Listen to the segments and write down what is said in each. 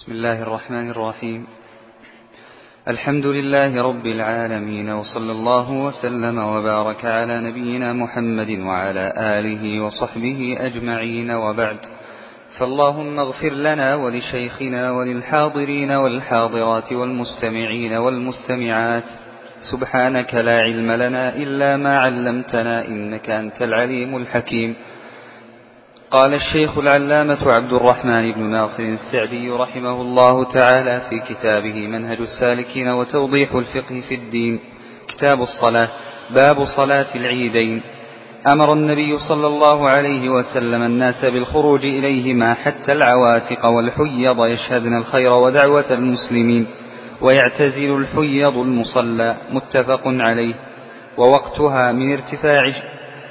بسم الله الرحمن الرحيم. الحمد لله رب العالمين وصلى الله وسلم وبارك على نبينا محمد وعلى آله وصحبه أجمعين وبعد. فاللهم اغفر لنا ولشيخنا وللحاضرين والحاضرات والمستمعين والمستمعات. سبحانك لا علم لنا إلا ما علمتنا إنك أنت العليم الحكيم. قال الشيخ العلامة عبد الرحمن بن ناصر السعدي رحمه الله تعالى في كتابه منهج السالكين وتوضيح الفقه في الدين. كتاب الصلاة باب صلاة العيدين. أمر النبي صلى الله عليه وسلم الناس بالخروج إليهما حتى العواتق والحيض يشهدن الخير ودعوة المسلمين ويعتزل الحيض المصلى متفق عليه. ووقتها من ارتفاع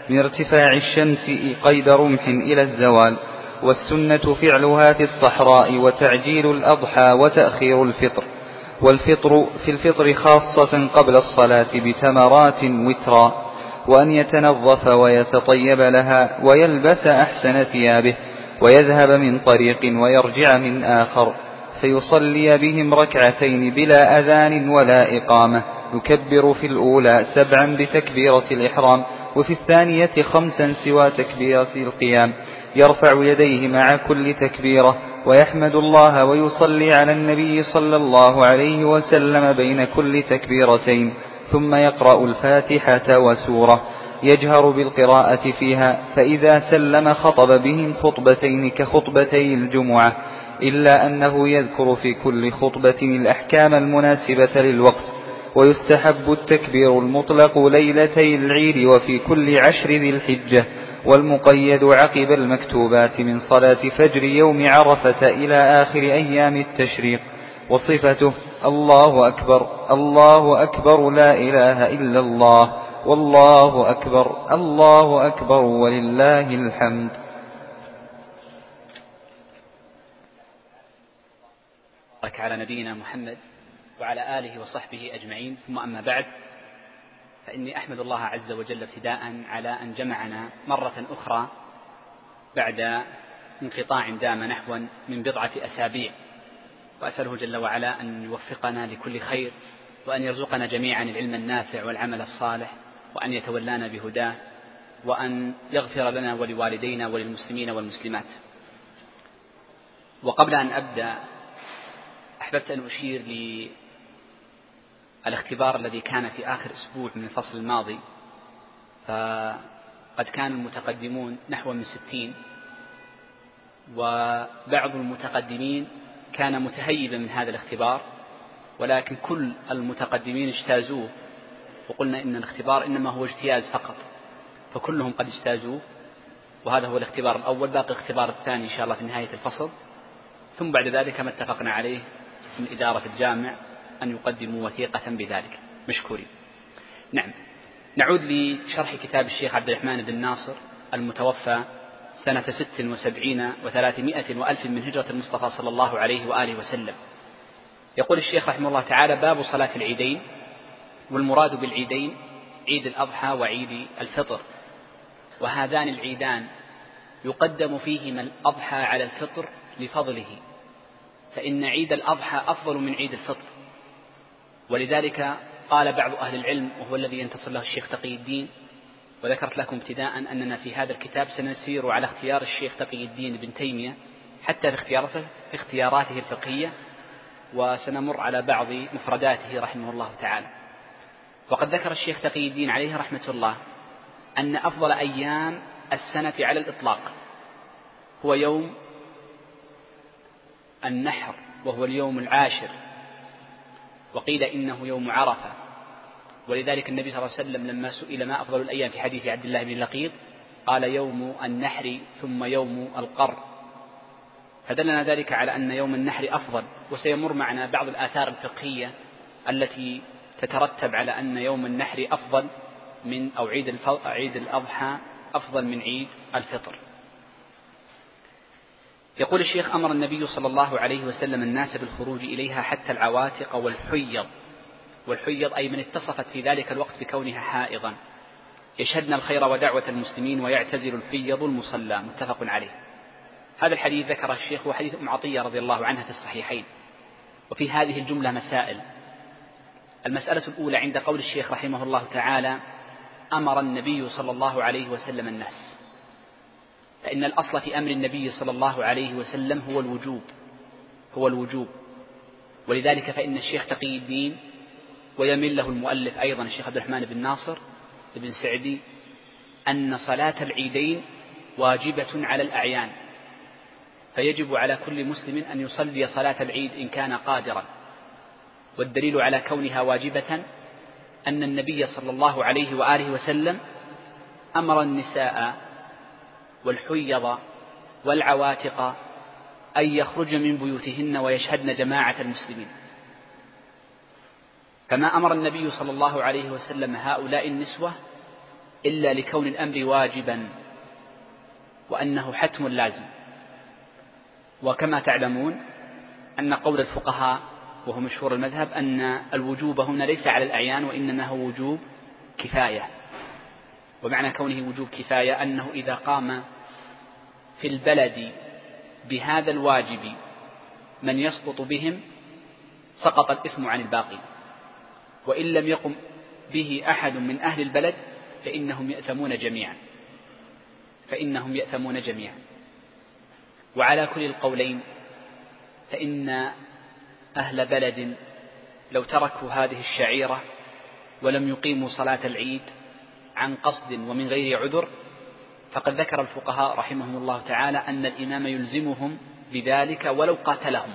من ارتفاع الشمس قيد رمح إلى الزوال والسنة فعلها في الصحراء وتعجيل الأضحى وتأخير الفطر والفطر في الفطر خاصة قبل الصلاة بتمرات وترا وأن يتنظف ويتطيب لها ويلبس أحسن ثيابه ويذهب من طريق ويرجع من آخر فيصلي بهم ركعتين بلا أذان ولا إقامة يكبر في الأولى سبعا بتكبيرة الإحرام وفي الثانية خمسا سوى تكبيرة القيام. يرفع يديه مع كل تكبيرة ويحمد الله ويصلي على النبي صلى الله عليه وسلم بين كل تكبيرتين ثم يقرأ الفاتحة وسورة. يجهر بالقراءة فيها فإذا سلم خطب بهم خطبتين كخطبتي الجمعة إلا أنه يذكر في كل خطبة الأحكام المناسبة للوقت. ويستحب التكبير المطلق ليلتي العيد وفي كل عشر ذي الحجة والمقيد عقب المكتوبات من صلاة فجر يوم عرفة إلى آخر أيام التشريق. وصفته الله أكبر الله أكبر لا إله إلا الله والله أكبر الله أكبر ولله الحمد. على نبينا محمد. وعلى آله وصحبه أجمعين. ثم أما بعد فإني أحمد الله عز وجل ابتداء على أن جمعنا مرة أخرى بعد انقطاع دام نحوا من بضعة أسابيع. وأسأله جل وعلا أن يوفقنا لكل خير وأن يرزقنا جميعا العلم النافع والعمل الصالح وأن يتولانا بهداه وأن يغفر لنا ولوالدينا وللمسلمين والمسلمات. وقبل أن أبدأ أحببت أن أشير الاختبار الذي كان في آخر أسبوع من الفصل الماضي فقد كان المتقدمون نحو من ستين وبعض المتقدمين كان متهيبا من هذا الاختبار ولكن كل المتقدمين اجتازوه وقلنا إن الاختبار إنما هو اجتياز فقط فكلهم قد اجتازوه وهذا هو الاختبار الأول باقي الاختبار الثاني إن شاء الله في نهاية الفصل ثم بعد ذلك ما اتفقنا عليه من إدارة الجامع أن يقدموا وثيقة بذلك. مشكورين. نعم. نعود لشرح كتاب الشيخ عبد الرحمن بن ناصر المتوفى سنة ست وسبعين وثلاثمائة وألف من هجرة المصطفى صلى الله عليه وآله وسلم. يقول الشيخ رحمه الله تعالى باب صلاة العيدين والمراد بالعيدين عيد الأضحى وعيد الفطر. وهذان العيدان يقدم فيهما الأضحى على الفطر لفضله فإن عيد الأضحى أفضل من عيد الفطر. ولذلك قال بعض أهل العلم وهو الذي ينتصر له الشيخ تقي الدين وذكرت لكم ابتداء أننا في هذا الكتاب سنسير على اختيار الشيخ تقي الدين بن تيمية حتى في اختياراته, في اختياراته الفقهية وسنمر على بعض مفرداته رحمه الله تعالى. وقد ذكر الشيخ تقي الدين عليه رحمة الله أن أفضل أيام السنة على الإطلاق هو يوم النحر وهو اليوم العاشر. وقيل إنه يوم عرفة. ولذلك النبي صلى الله عليه وسلم لما سئل ما أفضل الأيام في حديث عبد الله بن لقيط قال يوم النحر ثم يوم القر. فدلنا ذلك على أن يوم النحر أفضل وسيمر معنا بعض الآثار الفقهية التي تترتب على أن يوم النحر أفضل من أو عيد عيد الأضحى أفضل من عيد الفطر. يقول الشيخ أمر النبي صلى الله عليه وسلم الناس بالخروج إليها حتى العواتق والحيض. والحيض أي من اتصفت في ذلك الوقت بكونها حائضا. يشهدن الخير ودعوة المسلمين ويعتزل الحيض المصلى. متفق عليه. هذا الحديث ذكره الشيخ هو حديث أم عطية رضي الله عنها في الصحيحين. وفي هذه الجملة مسائل. المسألة الأولى عند قول الشيخ رحمه الله تعالى أمر النبي صلى الله عليه وسلم الناس. فإن الأصل في أمر النبي صلى الله عليه وسلم هو الوجوب هو الوجوب. ولذلك فإن الشيخ تقي الدين ويمل له المؤلف أيضا الشيخ عبد الرحمن بن ناصر بن سعدي أن صلاة العيدين واجبة على الأعيان فيجب على كل مسلم أن يصلي صلاة العيد إن كان قادرا. والدليل على كونها واجبة أن النبي صلى الله عليه وآله وسلم أمر النساء والحيض والعواتق أن يخرجن من بيوتهن ويشهدن جماعة المسلمين. فما أمر النبي صلى الله عليه وسلم هؤلاء النسوة إلا لكون الأمر واجبا وأنه حتم لازم. وكما تعلمون أن قول الفقهاء وهو مشهور المذهب أن الوجوب هنا ليس على الأعيان وإنما هو وجوب كفاية. ومعنى كونه وجوب كفاية أنه إذا قام في البلد بهذا الواجب من يسقط بهم سقط الإثم عن الباقي. وإن لم يقم به أحد من أهل البلد فإنهم يأثمون جميعا. فإنهم يأثمون جميعا. وعلى كل القولين فإن أهل بلد لو تركوا هذه الشعيرة ولم يقيموا صلاة العيد عن قصد ومن غير عذر فقد ذكر الفقهاء رحمهم الله تعالى أن الإمام يلزمهم بذلك ولو قاتلهم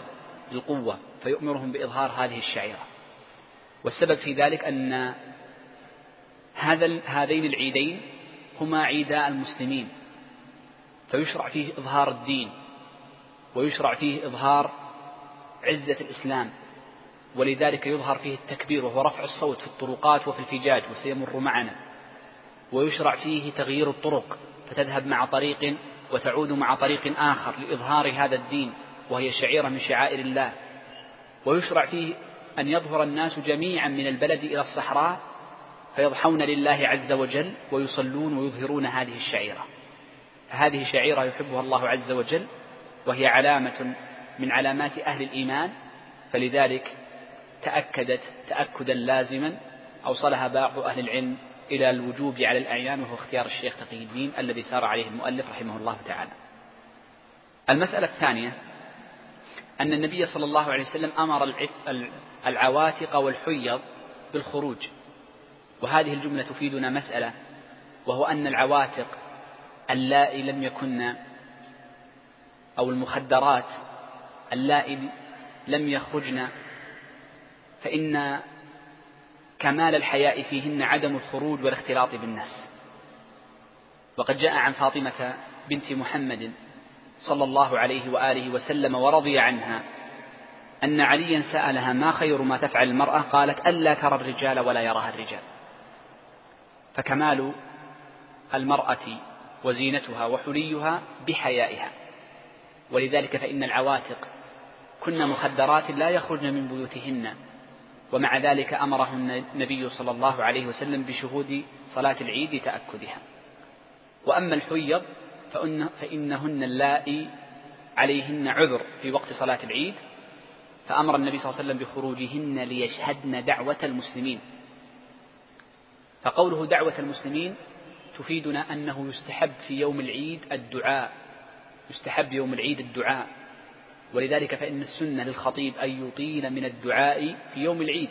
بالقوة فيؤمرهم بإظهار هذه الشعيرة. والسبب في ذلك أن هذا هذين العيدين هما عيدا المسلمين فيشرع فيه إظهار الدين ويشرع فيه إظهار عزة الإسلام ولذلك يظهر فيه التكبير وهو رفع الصوت في الطرقات وفي الفجاج وسيمر معنا. ويشرع فيه تغيير الطرق فتذهب مع طريق وتعود مع طريق آخر لإظهار هذا الدين وهي شعيرة من شعائر الله. ويشرع فيه أن يظهر الناس جميعا من البلد إلى الصحراء فيضحون لله عز وجل ويصلون ويظهرون هذه الشعيرة. هذه شعيرة يحبها الله عز وجل وهي علامة من علامات أهل الإيمان فلذلك تأكدت تأكدا لازما أوصلها بعض أهل العلم إلى الوجوب على الأعيان وهو اختيار الشيخ تقي الدين الذي سار عليه المؤلف رحمه الله تعالى. المسألة الثانية أن النبي صلى الله عليه وسلم أمر العواتق والحيض بالخروج وهذه الجملة تفيدنا مسألة وهو أن العواتق اللائي لم يكن أو المخدرات اللائي لم يخرجن فإن كمال الحياء فيهن عدم الخروج والاختلاط بالناس. وقد جاء عن فاطمة بنت محمد صلى الله عليه وآله وسلم ورضي عنها أن عليا سألها ما خير ما تفعل المرأة؟ قالت ألا ترى الرجال ولا يراها الرجال. فكمال المرأة وزينتها وحليها بحيائها. ولذلك فإن العواتق كن مخدرات لا يخرجن من بيوتهن. ومع ذلك أمرهن النبي صلى الله عليه وسلم بشهود صلاة العيد لتأكدها. وأما الحيض فإنهن اللائي عليهن عذر في وقت صلاة العيد فأمر النبي صلى الله عليه وسلم بخروجهن ليشهدن دعوة المسلمين. فقوله دعوة المسلمين تفيدنا أنه يستحب في يوم العيد الدعاء يستحب يوم العيد الدعاء. ولذلك فإن السنة للخطيب أن يطيل من الدعاء في يوم العيد.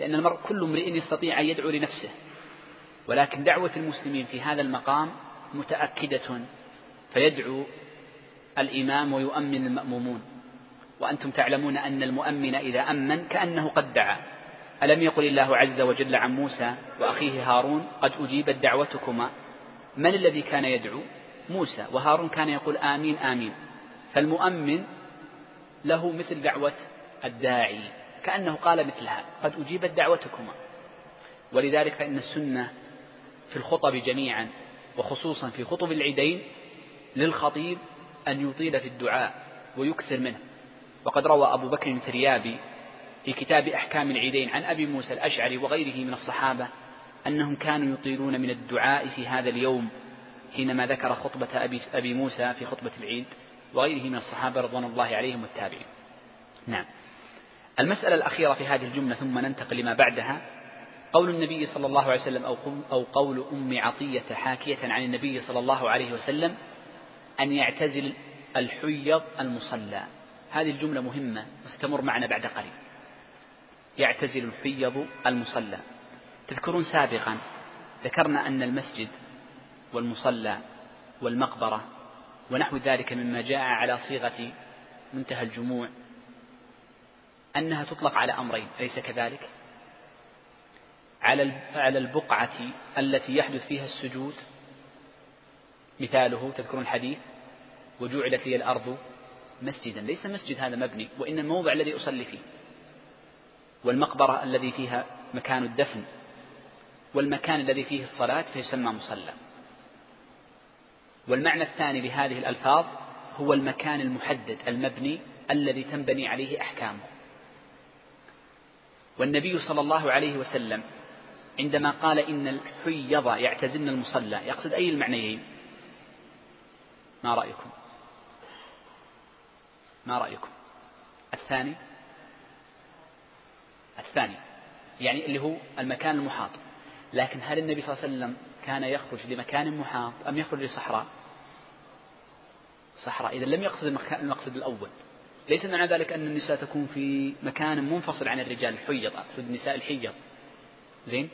لأن المرء كل امرئ يستطيع أن يدعو لنفسه. ولكن دعوة المسلمين في هذا المقام متأكدة فيدعو الإمام ويؤمن المأمومون. وأنتم تعلمون أن المؤمن إذا أمن كأنه قد دعا. ألم يقل الله عز وجل عن موسى وأخيه هارون قد أجيبت دعوتكما من الذي كان يدعو؟ موسى. وهارون كان يقول آمين آمين. فالمؤمن له مثل دعوة الداعي كأنه قال مثلها قد أجيبت دعوتكما. ولذلك فإن السنة في الخطب جميعا وخصوصا في خطب العيدين للخطيب أن يطيل في الدعاء ويكثر منه. وقد روى أبو بكر الفريابي في كتاب أحكام العيدين عن أبي موسى الأشعري وغيره من الصحابة أنهم كانوا يطيلون من الدعاء في هذا اليوم حينما ذكر خطبة أبي, أبي موسى في خطبة العيد. وغيره من الصحابة رضوان الله عليهم والتابعين. نعم. المسألة الأخيرة في هذه الجملة ثم ننتقل لما بعدها. قول النبي صلى الله عليه وسلم أو, أو قول أم عطية حاكية عن النبي صلى الله عليه وسلم أن يعتزل الحيض المصلى. هذه الجملة مهمة وستمر معنا بعد قليل. يعتزل الحيض المصلى. تذكرون سابقا ذكرنا أن المسجد والمصلى والمقبرة ونحو ذلك مما جاء على صيغة منتهى الجموع أنها تطلق على أمرين أليس كذلك؟ على على البقعة التي يحدث فيها السجود مثاله تذكرون الحديث وجعلت لي الأرض مسجدا ليس مسجد هذا مبني وإن الموضع الذي أصلي فيه والمقبرة الذي فيها مكان الدفن والمكان الذي فيه الصلاة فيسمى مصلى والمعنى الثاني لهذه الألفاظ هو المكان المحدد المبني الذي تنبني عليه أحكامه. والنبي صلى الله عليه وسلم عندما قال إن الحيض يعتزلن المصلى يقصد أي المعنيين؟ ما رأيكم؟ ما رأيكم؟ الثاني؟ الثاني يعني اللي هو المكان المحاط. لكن هل النبي صلى الله عليه وسلم كان يخرج لمكان محاط أم يخرج لصحراء؟ صحراء إذا لم يقصد المقصد الأول. ليس معنى ذلك أن النساء تكون في مكان منفصل عن الرجال الحيض أقصد النساء الحيض زين؟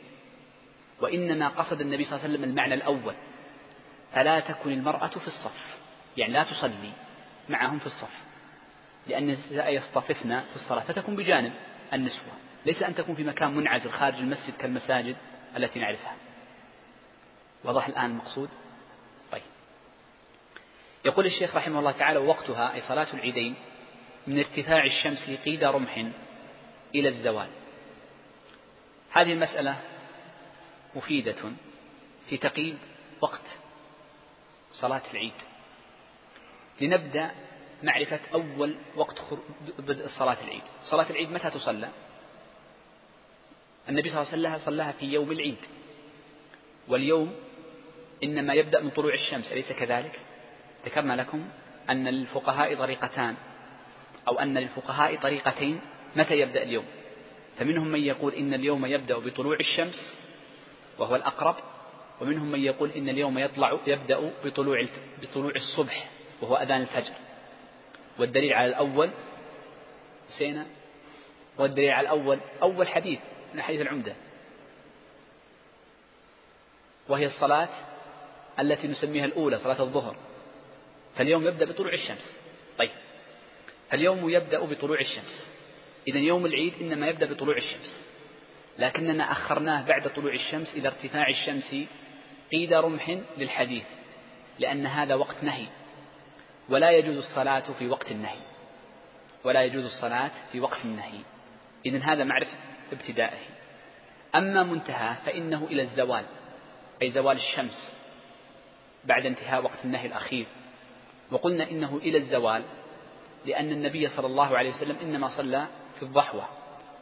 وإنما قصد النبي صلى الله عليه وسلم المعنى الأول. فلا تكن المرأة في الصف. يعني لا تصلي معهم في الصف. لأن النساء يصطففن في الصلاة فتكون بجانب النسوة. ليس أن تكون في مكان منعزل خارج المسجد كالمساجد التي نعرفها. وضح الآن المقصود؟ يقول الشيخ رحمه الله تعالى وقتها أي صلاة العيدين من ارتفاع الشمس قيد رمح إلى الزوال. هذه المسألة مفيدة في تقييد وقت صلاة العيد. لنبدأ معرفة أول وقت بدء صلاة العيد. صلاة العيد متى تصلى؟ النبي صلى الله عليه وسلم صلاها في يوم العيد. واليوم إنما يبدأ من طلوع الشمس أليس كذلك؟ ذكرنا لكم أن للفقهاء طريقتان أو أن للفقهاء طريقتين متى يبدأ اليوم؟ فمنهم من يقول إن اليوم يبدأ بطلوع الشمس وهو الأقرب ومنهم من يقول إن اليوم يطلع يبدأ بطلوع بطلوع الصبح وهو أذان الفجر. والدليل على الأول سينا والدليل على الأول أول حديث من حديث العمدة. وهي الصلاة التي نسميها الأولى صلاة الظهر. فاليوم يبدأ بطلوع الشمس. طيب. اليوم يبدأ بطلوع الشمس. إذا يوم العيد إنما يبدأ بطلوع الشمس. لكننا أخرناه بعد طلوع الشمس إلى ارتفاع الشمس قيد رمح للحديث لأن هذا وقت نهي. ولا يجوز الصلاة في وقت النهي. ولا يجوز الصلاة في وقت النهي. إذن هذا معرفة ابتدائه. أما منتهى فإنه إلى الزوال أي زوال الشمس بعد انتهاء وقت النهي الأخير. وقلنا إنه إلى الزوال لأن النبي صلى الله عليه وسلم إنما صلى في الضحوة.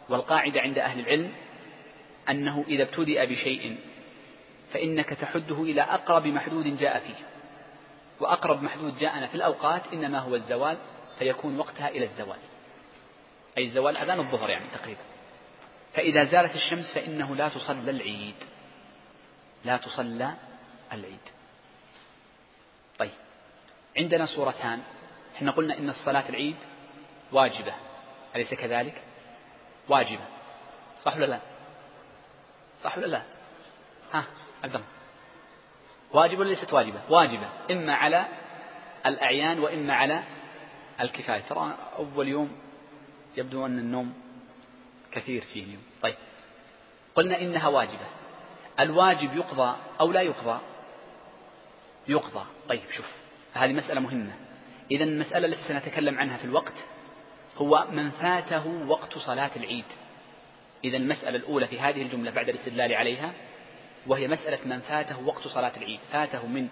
والقاعدة عند أهل العلم أنه إذا ابتدأ بشيء فإنك تحده إلى أقرب محدود جاء فيه. وأقرب محدود جاءنا في الأوقات إنما هو الزوال فيكون وقتها إلى الزوال. أي الزوال أذان الظهر يعني تقريبا. فإذا زالت الشمس فإنه لا تصلى العيد. لا تصلى العيد. عندنا صورتان. إحنا قلنا إن الصلاة العيد واجبة. أليس كذلك؟ واجبة. صح ولا لا؟ صح ولا لا؟ ها عبد الله واجبة ولا ليست واجبة؟ واجبة. إما على الأعيان وإما على الكفاية. ترى أول يوم يبدو أن النوم كثير فيه اليوم. طيب. قلنا إنها واجبة. الواجب يقضى أو لا يقضى؟ يقضى. طيب شوف. هذه مسألة مهمة. إذا المسألة التي سنتكلم عنها في الوقت هو من فاته وقت صلاة العيد. إذا المسألة الأولى في هذه الجملة بعد الاستدلال عليها وهي مسألة من فاته وقت صلاة العيد. فاته من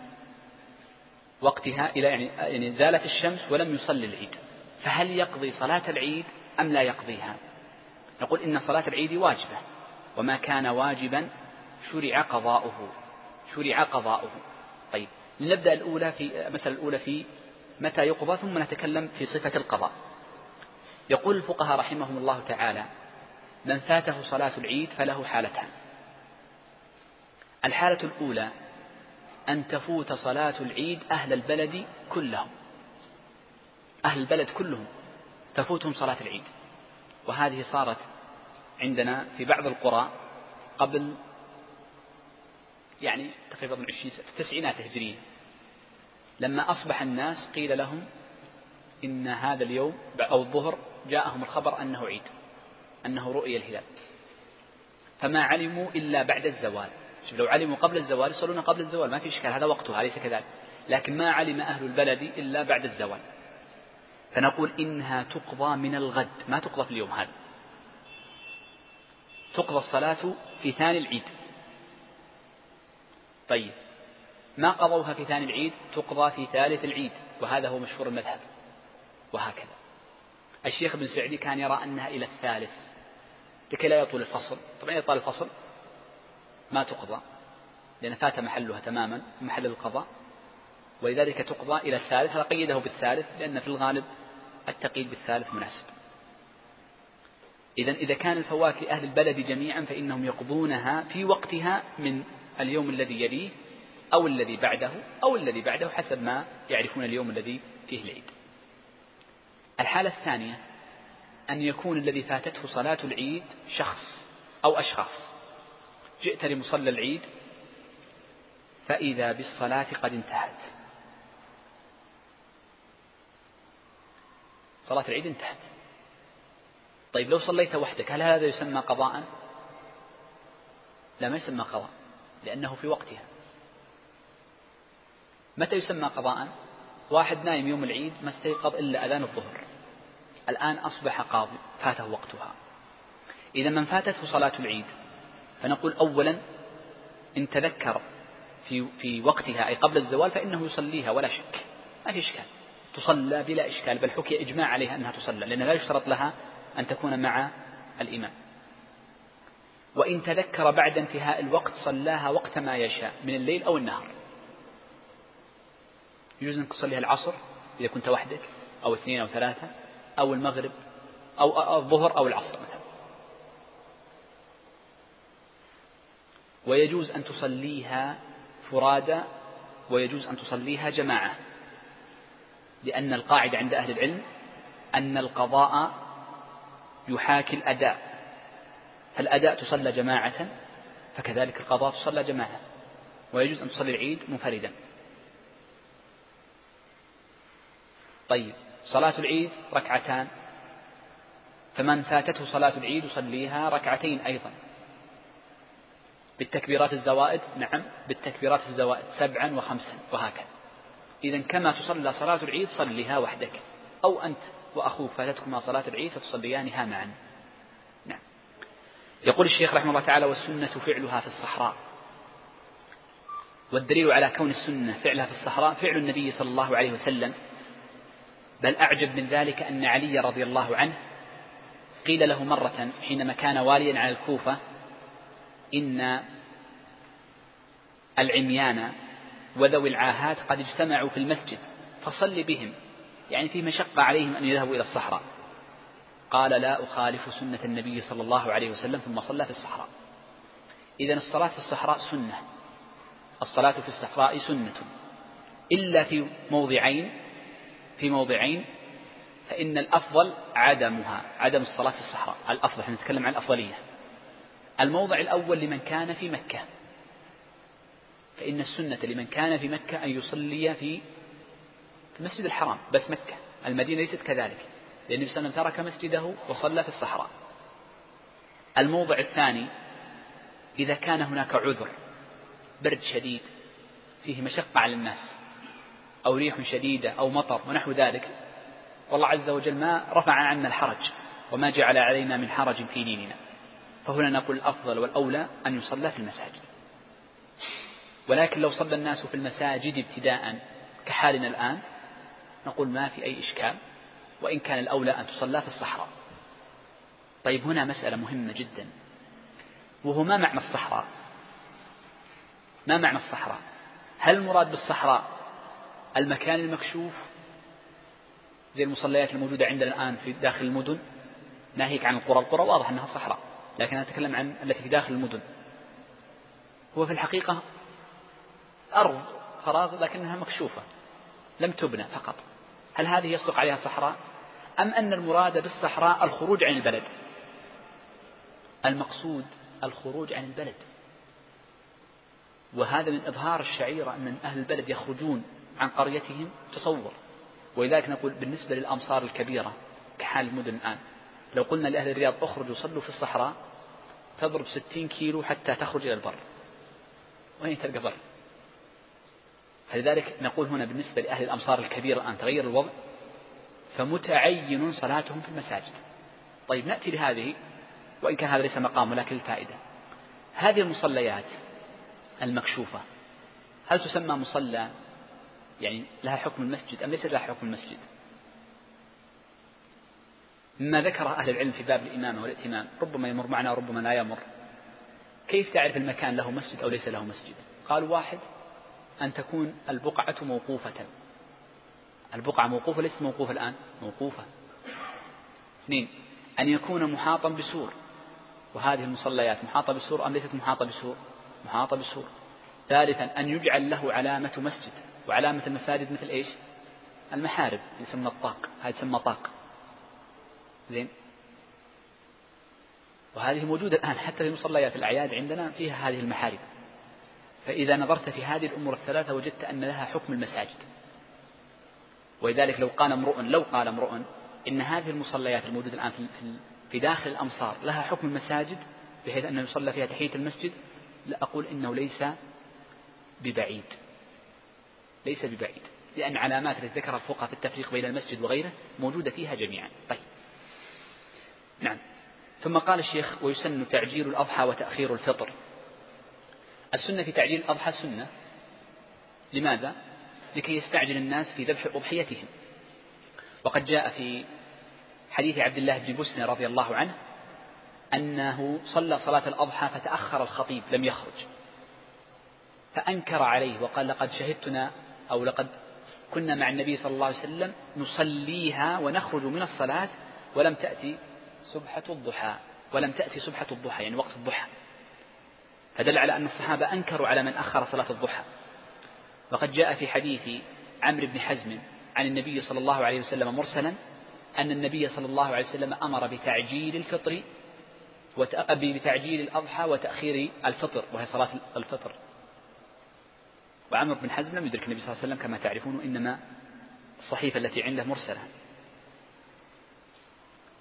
وقتها إلى يعني يعني زالت الشمس ولم يصلي العيد. فهل يقضي صلاة العيد أم لا يقضيها؟ نقول إن صلاة العيد واجبة. وما كان واجبا شرع قضاؤه. شرع قضاؤه. طيب. لنبدأ الأولى في المسألة الأولى في متى يقضى ثم نتكلم في صفة القضاء. يقول الفقهاء رحمهم الله تعالى من فاته صلاة العيد فله حالتان. الحالة الأولى أن تفوت صلاة العيد أهل البلد كلهم. أهل البلد كلهم تفوتهم صلاة العيد. وهذه صارت عندنا في بعض القرى قبل يعني تقريبا من عشرين في التسعينات الهجرية لما أصبح الناس قيل لهم إن هذا اليوم أو الظهر جاءهم الخبر أنه عيد أنه رؤي الهلال. فما علموا إلا بعد الزوال. شوف لو علموا قبل الزوال يصلون قبل الزوال ما في إشكال هذا وقتها أليس كذلك. لكن ما علم أهل البلد إلا بعد الزوال. فنقول إنها تقضى من الغد ما تقضى في اليوم هذا. تقضى الصلاة في ثاني العيد. طيب ما قضوها في ثاني العيد تقضى في ثالث العيد وهذا هو مشهور المذهب. وهكذا. الشيخ ابن سعدي كان يرى أنها إلى الثالث. لكي لا يطول الفصل. طبعا يطال الفصل ما تقضى لأن فات محلها تماما محل القضاء. ولذلك تقضى إلى الثالث. هذا قيده بالثالث لأن في الغالب التقييد بالثالث مناسب. إذا إذا كان الفواكه أهل البلد جميعا فإنهم يقضونها في وقتها من اليوم الذي يليه أو الذي بعده أو الذي بعده حسب ما يعرفون اليوم الذي فيه العيد. الحالة الثانية أن يكون الذي فاتته صلاة العيد شخص أو أشخاص. جئت لمصلى العيد فإذا بالصلاة قد انتهت. صلاة العيد انتهت. طيب لو صليت وحدك هل هذا يسمى قضاء؟ لا ما يسمى قضاء لأنه في وقتها. متى يسمى قضاء؟ واحد نايم يوم العيد ما استيقظ إلا أذان الظهر. الآن أصبح قاضي فاته وقتها. إذا من فاتته صلاة العيد فنقول أولا إن تذكر في في وقتها أي قبل الزوال فإنه يصليها ولا شك. ما في إشكال. تصلى بلا إشكال بل حكي إجماع عليها أنها تصلى لأن لا يشترط لها أن تكون مع الإمام. وإن تذكر بعد انتهاء الوقت صلاها وقت ما يشاء من الليل أو النهار. يجوز أنك تصليها العصر إذا كنت وحدك أو اثنين أو ثلاثة أو المغرب أو الظهر أو العصر مثلا. ويجوز أن تصليها فرادى ويجوز أن تصليها جماعة لأن القاعدة عند أهل العلم أن القضاء يحاكي الأداء. فالأداء تصلى جماعة فكذلك القضاء تصلى جماعة. ويجوز أن تصلي العيد منفردا. طيب صلاة العيد ركعتان. فمن فاتته صلاة العيد يصليها ركعتين أيضا. بالتكبيرات الزوائد؟ نعم بالتكبيرات الزوائد سبعا وخمسا وهكذا. إذا كما تصلى صلاة العيد صليها وحدك. أو أنت وأخوك فاتتكما صلاة العيد فتصليانها معا نعم. يقول الشيخ رحمه الله تعالى والسنة فعلها في الصحراء. والدليل على كون السنة فعلها في الصحراء فعل النبي صلى الله عليه وسلم. بل أعجب من ذلك أن علي رضي الله عنه قيل له مرة حينما كان واليا على الكوفة إن العميان وذوي العاهات قد اجتمعوا في المسجد فصل بهم يعني في مشقة عليهم أن يذهبوا إلى الصحراء. قال لا أخالف سنة النبي صلى الله عليه وسلم ثم صلى في الصحراء. إذا الصلاة في الصحراء سنة الصلاة في الصحراء سنة إلا في موضعين في موضعين فإن الأفضل عدمها عدم الصلاة في الصحراء الأفضل نتكلم عن الأفضلية. الموضع الأول لمن كان في مكة. فإن السنة لمن كان في مكة أن يصلي في في المسجد الحرام بس مكة المدينة ليست كذلك لأن النبي صلى الله عليه وسلم ترك مسجده وصلى في الصحراء. الموضع الثاني إذا كان هناك عذر برد شديد فيه مشقة على الناس. أو ريح شديدة أو مطر ونحو ذلك. والله عز وجل ما رفع عنا الحرج وما جعل علينا من حرج في ديننا. فهنا نقول الأفضل والأولى أن يصلى في المساجد. ولكن لو صلى الناس في المساجد ابتداء كحالنا الآن نقول ما في أي إشكال. وإن كان الأولى أن تصلى في الصحراء. طيب هنا مسألة مهمة جدا. وهو ما معنى الصحراء؟ ما معنى الصحراء؟ هل المراد بالصحراء المكان المكشوف زي المصليات الموجودة عندنا الآن في داخل المدن. ناهيك عن القرى؟ القرى واضح أنها صحراء لكن أنا أتكلم عن التي في داخل المدن. هو في الحقيقة أرض فراغ لكنها مكشوفة لم تبنى فقط. هل هذه يصدق عليها صحراء؟ أم أن المراد بالصحراء الخروج عن البلد؟ المقصود الخروج عن البلد. وهذا من إظهار الشعيرة أن أهل البلد يخرجون عن قريتهم تصور. ولذلك نقول بالنسبة للأمصار الكبيرة كحال المدن الآن لو قلنا لأهل الرياض اخرجوا صلوا في الصحراء تضرب ستين كيلو حتى تخرج إلى البر. وين تلقى بر؟ فلذلك نقول هنا بالنسبة لأهل الأمصار الكبيرة الآن تغير الوضع فمتعين صلاتهم في المساجد. طيب نأتي لهذه وإن كان هذا ليس مقام ولكن الفائدة هذه المصليات المكشوفة هل تسمى مصلى؟ يعني لها حكم المسجد أم ليس لها حكم المسجد؟ مما ذكر أهل العلم في باب الإمامة والائتمام ربما يمر معنا وربما لا يمر. كيف تعرف المكان له مسجد أو ليس له مسجد؟ قال واحد أن تكون البقعة موقوفة. البقعة موقوفة ليست موقوفة الآن؟ موقوفة. اثنين أن يكون محاطا بسور. وهذه المصليات محاطة بسور أم ليست محاطة بسور؟ محاطة بسور. ثالثا أن يجعل له علامة مسجد. وعلامة المساجد مثل إيش؟ المحارب يسمى الطاق. هذه تسمى طاق. زين؟ وهذه موجودة الآن حتى في مصليات الأعياد عندنا فيها هذه المحارب. فإذا نظرت في هذه الأمور الثلاثة وجدت أن لها حكم المساجد. ولذلك لو قال امرؤ لو قال امرؤ إن هذه المصليات الموجودة الآن في في داخل الأمصار لها حكم المساجد بحيث أنه يصلى فيها تحية المسجد لا أقول إنه ليس ببعيد. ليس ببعيد لأن علامات التي ذكرها الفقهاء في التفريق بين المسجد وغيره موجودة فيها جميعا. طيب. نعم. ثم قال الشيخ ويسن تعجيل الأضحى وتأخير الفطر. السنة في تعجيل الأضحى سنة. لماذا؟ لكي يستعجل الناس في ذبح أضحيتهم. وقد جاء في حديث عبد الله بن بسنة رضي الله عنه أنه صلى صلاة الأضحى فتأخر الخطيب لم يخرج. فأنكر عليه وقال لقد شهدتنا أو لقد كنا مع النبي صلى الله عليه وسلم نصليها ونخرج من الصلاة ولم تأتي سبحة الضحى ولم تأتي سبحة الضحى يعني وقت الضحى. فدل على أن الصحابة أنكروا على من أخر صلاة الضحى. وقد جاء في حديث عمرو بن حزم عن النبي صلى الله عليه وسلم مرسلا أن النبي صلى الله عليه وسلم أمر بتعجيل الفطر بتعجيل الأضحى وتأخير الفطر وهي صلاة الفطر. وعمر بن حزم لم يدرك النبي صلى الله عليه وسلم كما تعرفون إنما الصحيفة التي عنده مرسلة.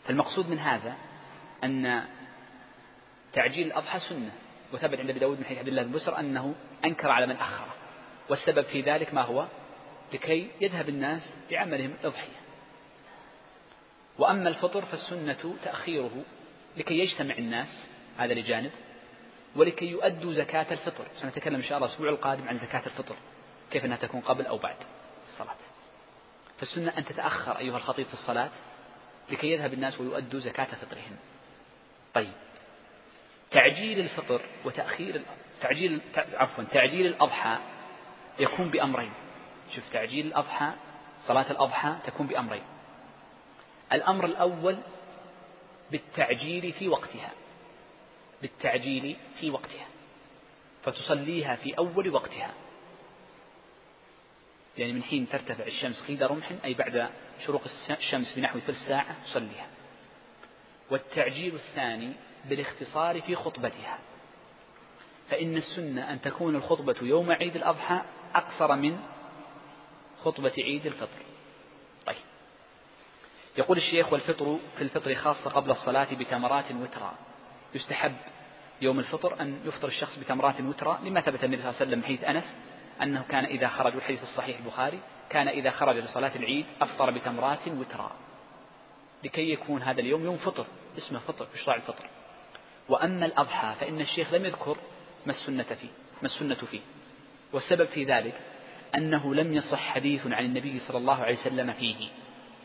فالمقصود من هذا أن تعجيل الأضحى سنة وثبت عند أبي داود من حديث عبد الله بن بسر أنه أنكر على من أخره والسبب في ذلك ما هو؟ لكي يذهب الناس بعملهم الأضحية. وأما الفطر فالسنة تأخيره لكي يجتمع الناس هذا لجانب. ولكي يؤدوا زكاة الفطر. سنتكلم إن شاء الله الأسبوع القادم عن زكاة الفطر كيف أنها تكون قبل أو بعد الصلاة. فالسنة أن تتأخر أيها الخطيب في الصلاة لكي يذهب الناس ويؤدوا زكاة فطرهم. طيب تعجيل الفطر وتأخير تعجيل عفوا تعجيل الأضحى يكون بأمرين. شوف تعجيل الأضحى صلاة الأضحى تكون بأمرين. الأمر الأول بالتعجيل في وقتها. بالتعجيل في وقتها فتصليها في أول وقتها. يعني من حين ترتفع الشمس قيد رمح أي بعد شروق الشمس بنحو ثلث ساعة تصليها. والتعجيل الثاني بالاختصار في خطبتها. فإن السنة أن تكون الخطبة يوم عيد الأضحى أقصر من خطبة عيد الفطر. طيب. يقول الشيخ والفطر في الفطر خاصة قبل الصلاة بتمرات وترى يستحب يوم الفطر أن يفطر الشخص بتمرات وترى لما ثبت النبي صلى الله عليه وسلم حديث أنس أنه كان إذا خرج والحديث الصحيح البخاري كان إذا خرج لصلاة العيد أفطر بتمرات وترى. لكي يكون هذا اليوم يوم فطر اسمه فطر إشراع الفطر؟ وأما الأضحى فإن الشيخ لم يذكر ما السنة فيه ما السنة فيه. والسبب في ذلك أنه لم يصح حديث عن النبي صلى الله عليه وسلم فيه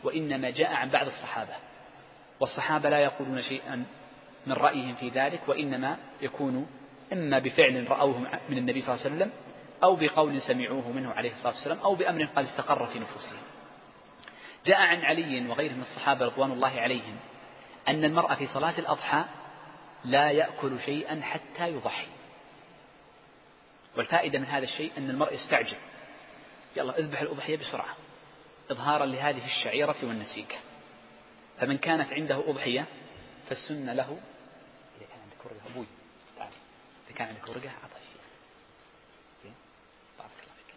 وإنما جاء عن بعض الصحابة. والصحابة لا يقولون شيئا من رأيهم في ذلك وإنما يكون إما بفعل رأوه من النبي صلى الله عليه وسلم أو بقول سمعوه منه عليه الصلاة والسلام أو بأمر قد استقر في نفوسهم. جاء عن علي وغيره من الصحابة رضوان الله عليهم أن المرأة في صلاة الأضحى لا يأكل شيئا حتى يضحي. والفائدة من هذا الشيء أن المرء يستعجل. يلا اذبح الأضحية بسرعة إظهارا لهذه الشعيرة والنسيكة. فمن كانت عنده أضحية فالسنة له ورقة أبوي تعال. إذا كان عندك ورقة أعطى شيء. بارك الله فيك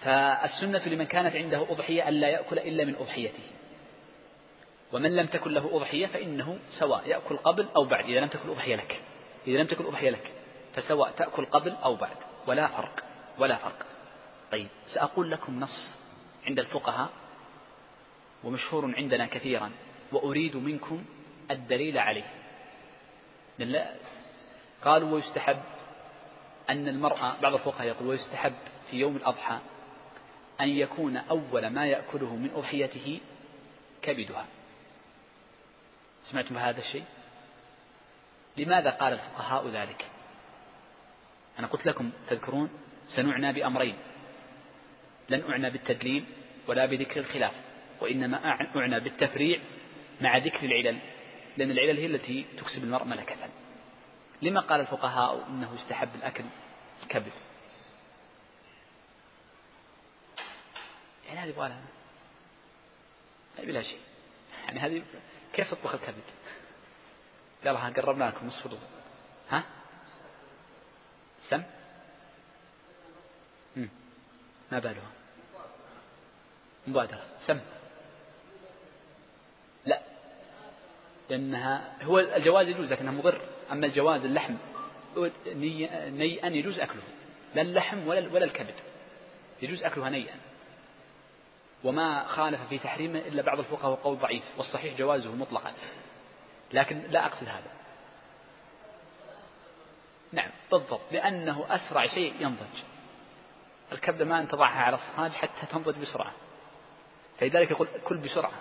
فالسنة لمن كانت عنده أضحية ألا يأكل إلا من أضحيته. ومن لم تكن له أضحية فإنه سواء يأكل قبل أو بعد. إذا لم تكن أضحية لك. إذا لم تكن أضحية لك فسواء تأكل قبل أو بعد. ولا فرق ولا فرق. طيب سأقول لكم نص عند الفقهاء ومشهور عندنا كثيرا. وأريد منكم الدليل عليه. قالوا ويستحب أن المرأة بعض الفقهاء يقول ويستحب في يوم الأضحى أن يكون أول ما يأكله من أضحيته كبدها. سمعتم بهذا الشيء؟ لماذا قال الفقهاء ذلك؟ أنا قلت لكم تذكرون سنعنى بأمرين. لن أعنى بالتدليل ولا بذكر الخلاف وإنما أعنى بالتفريع مع ذكر العلل. لأن العلل هي التي تكسب المرء ملكة. لما قال الفقهاء إنه يستحب الأكل الكبد؟ يعني هذه يبغى لها بلا شيء. يعني هذه كيف تطبخ الكبد؟ يلا قربنا لكم نصف ها؟ سم؟ ما بالها مبادرة. سم لا لأنها هو الجواز يجوز لكنها مضر. أما الجواز اللحم نيئا يجوز أكله. لا اللحم ولا ولا الكبد. يجوز أكلها نيئا. وما خالف في تحريمه إلا بعض الفقهاء وقول ضعيف والصحيح جوازه مطلقا. لكن لا أقصد هذا. نعم بالضبط. لأنه أسرع شيء ينضج. الكبدة ما أن تضعها على الصهاج حتى تنضج بسرعة. فلذلك يقول كل بسرعة.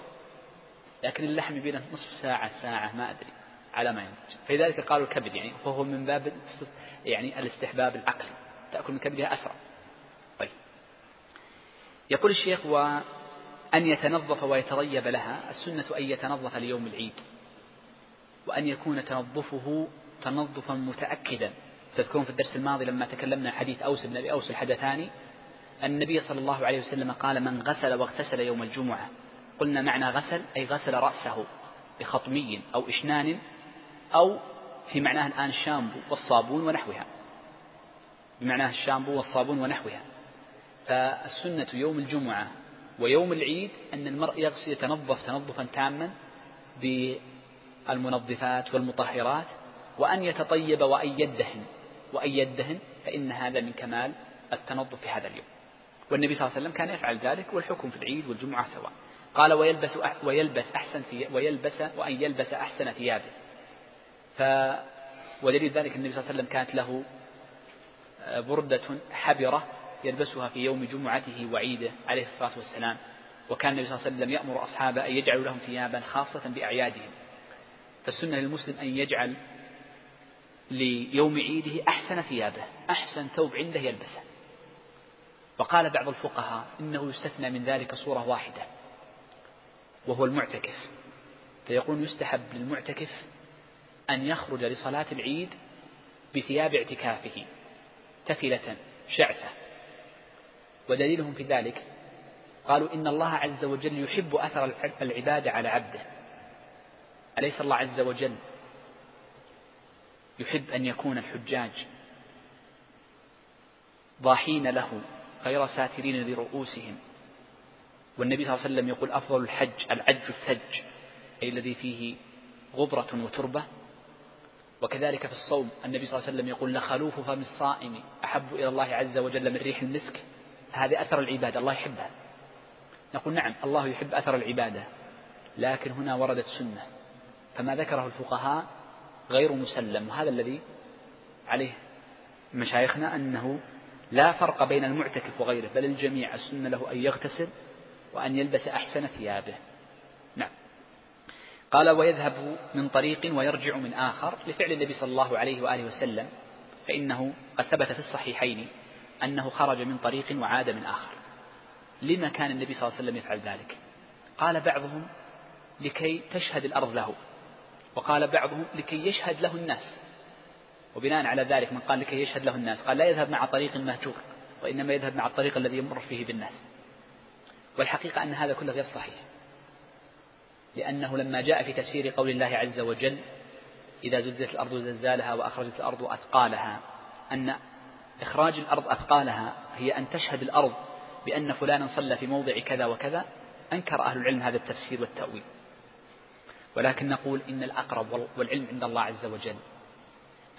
لكن اللحم يبي نصف ساعة ساعة ما أدري على ما ينضج فلذلك قالوا الكبد يعني فهو من باب يعني الاستحباب العقلي تأكل من كبدها أسرع. طيب. يقول الشيخ وأن يتنظف ويتطيب لها السنة أن يتنظف ليوم العيد وأن يكون تنظفه تنظفا متأكدا. تذكرون في الدرس الماضي لما تكلمنا حديث أوس بن أبي أوس الحدثاني النبي صلى الله عليه وسلم قال من غسل واغتسل يوم الجمعة قلنا معنى غسل أي غسل رأسه بخطمي أو إشنان أو في معناه الآن الشامبو والصابون ونحوها. بمعناه الشامبو والصابون ونحوها. فالسنة يوم الجمعة ويوم العيد أن المرء يغسل يتنظف تنظفا تاما بالمنظفات والمطهرات وأن يتطيب وأن يدهن. وأن يدهن فإن هذا من كمال التنظف في هذا اليوم. والنبي صلى الله عليه وسلم كان يفعل ذلك والحكم في العيد والجمعة سواء. قال ويلبس ويلبس أحسن ويلبس وأن يلبس أحسن ثيابه. ف ودليل ذلك النبي صلى الله عليه وسلم كانت له آه، بردة حبرة يلبسها في يوم جمعته وعيده عليه الصلاة والسلام. وكان النبي صلى الله عليه وسلم يأمر أصحابه أن يجعلوا لهم ثيابا خاصة بأعيادهم. فالسنة للمسلم أن يجعل ليوم عيده أحسن ثيابه أحسن ثوب عنده يلبسه. وقال بعض الفقهاء إنه يستثنى من ذلك صورة واحدة. وهو المعتكف. فيقول يستحب للمعتكف أن يخرج لصلاة العيد بثياب اعتكافه تفلة شعثة. ودليلهم في ذلك قالوا إن الله عز وجل يحب أثر العبادة على عبده. أليس الله عز وجل يحب أن يكون الحجاج ضاحين له غير ساترين لرؤوسهم؟ والنبي صلى الله عليه وسلم يقول أفضل الحج العج الثج أي الذي فيه غبرة وتربة. وكذلك في الصوم النبي صلى الله عليه وسلم يقول لخلوف فم الصائم أحب إلى الله عز وجل من ريح المسك. هذه أثر العبادة الله يحبها. نقول نعم الله يحب أثر العبادة لكن هنا وردت سنة. فما ذكره الفقهاء غير مسلم وهذا الذي عليه مشايخنا أنه لا فرق بين المعتكف وغيره بل الجميع السنة له أن يغتسل وأن يلبس أحسن ثيابه. نعم. قال ويذهب من طريق ويرجع من آخر لفعل النبي صلى الله عليه وآله وسلم فإنه قد ثبت في الصحيحين أنه خرج من طريق وعاد من آخر. لما كان النبي صلى الله عليه وسلم يفعل ذلك؟ قال بعضهم لكي تشهد الأرض له. وقال بعضهم لكي يشهد له الناس. وبناء على ذلك من قال لكي يشهد له الناس قال لا يذهب مع طريق مهجور وإنما يذهب مع الطريق الذي يمر فيه بالناس. والحقيقة أن هذا كله غير صحيح. لأنه لما جاء في تفسير قول الله عز وجل إذا زلزلت الأرض زلزالها وأخرجت الأرض أثقالها أن إخراج الأرض أثقالها هي أن تشهد الأرض بأن فلانا صلى في موضع كذا وكذا أنكر أهل العلم هذا التفسير والتأويل. ولكن نقول إن الأقرب والعلم عند الله عز وجل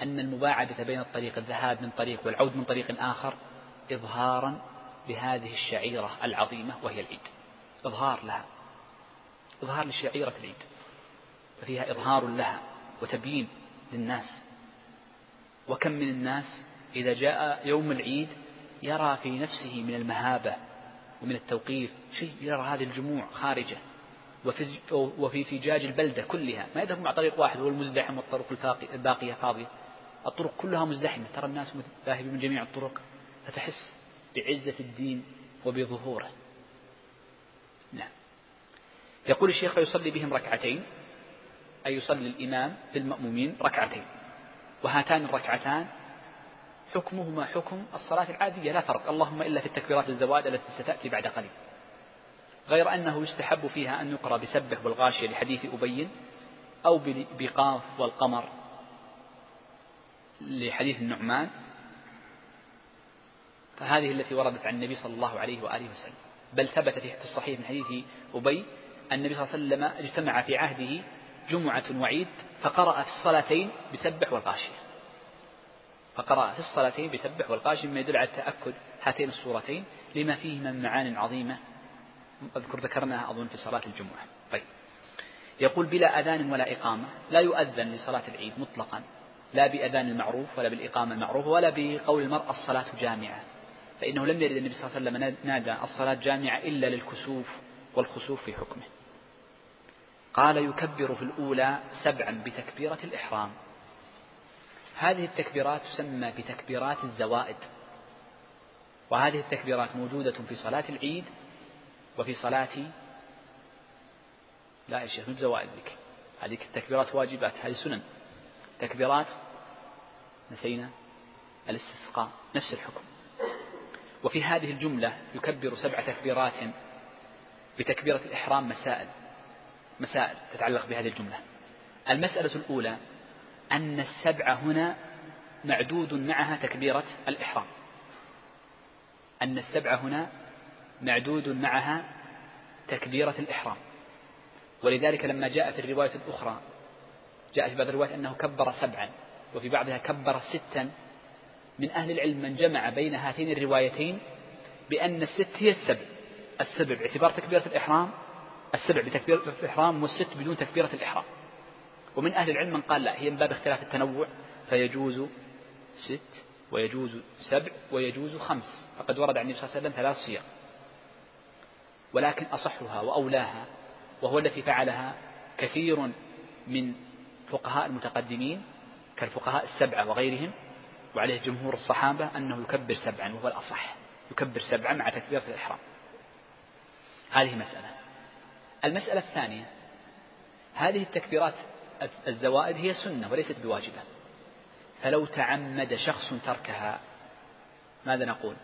أن المباعدة بين الطريق الذهاب من طريق والعود من طريق آخر إظهارا لهذه الشعيرة العظيمة وهي العيد إظهار لها. إظهار لشعيرة العيد ففيها إظهار لها وتبيين للناس. وكم من الناس إذا جاء يوم العيد يرى في نفسه من المهابة ومن التوقير شيء يرى هذه الجموع خارجة. وفي فجاج البلدة كلها. ما يذهب مع طريق واحد هو المزدحم والطرق الباقية فاضية. الطرق كلها مزدحمة. ترى الناس ذاهبين من جميع الطرق. فتحس بعزة الدين وبظهوره. نعم. يقول الشيخ فيصلي بهم ركعتين أي يصلي الإمام بالمأمومين ركعتين وهاتان الركعتان حكمهما حكم الصلاة العادية لا فرق. اللهم إلا في التكبيرات الزواد التي ستأتي بعد قليل. غير أنه يستحب فيها أن يقرأ بسبح والغاشية لحديث أبي أو بقاف والقمر لحديث النعمان فهذه التي وردت عن النبي صلى الله عليه وآله وسلم. بل ثبت في الصحيح من حديث أبي النبي صلى الله عليه وسلم اجتمع في عهده جمعة وعيد فقرأ في الصلاتين بسبح والغاشية. فقرأ في الصلاتين بسبح والغاشية مما يدل على تأكد هاتين الصورتين لما فيهما من معان عظيمة. أذكر ذكرناها أظن في صلاة الجمعة. طيب. يقول بلا أذان ولا إقامة لا يؤذن لصلاة العيد مطلقا لا بأذان المعروف ولا بالإقامة المعروفة ولا بقول المرأة الصلاة جامعة. فإنه لم يرد النبي صلى الله عليه وسلم نادى الصلاة جامعة إلا للكسوف والخسوف في حكمه. قال يكبر في الأولى سبعا بتكبيرة الإحرام. هذه التكبيرات تسمى بتكبيرات الزوائد. وهذه التكبيرات موجودة في صلاة العيد وفي صلاة لا يا شيخ مو بزوائد ذيك. هذه التكبيرات واجبات هذه سنن. تكبيرات نسينا الاستسقاء نفس الحكم. وفي هذه الجملة يكبر سبع تكبيرات بتكبيرة الإحرام مسائل مسائل تتعلق بهذه الجملة. المسألة الأولى أن السبع هنا معدود معها تكبيرة الإحرام. أن السبع هنا معدود معها تكبيرة الإحرام. ولذلك لما جاء في الرواية الأخرى جاء في بعض الروايات أنه كبر سبعا وفي بعضها كبر ستا من أهل العلم من جمع بين هاتين الروايتين بأن الست هي السبع. السبع باعتبار تكبيرة الإحرام السبع بتكبيرة الإحرام والست بدون تكبيرة الإحرام. ومن أهل العلم من قال لا هي من باب اختلاف التنوع فيجوز ست ويجوز سبع ويجوز خمس. فقد ورد عن النبي صلى الله عليه وسلم ثلاث صيغ. ولكن أصحها وأولاها وهو التي فعلها كثير من فقهاء المتقدمين كالفقهاء السبعة وغيرهم وعليه جمهور الصحابة أنه يكبر سبعا وهو الأصح يكبر سبعا مع تكبيرة الإحرام. هذه مسألة. المسألة الثانية هذه التكبيرات الزوائد هي سنة وليست بواجبة. فلو تعمد شخص تركها ماذا نقول؟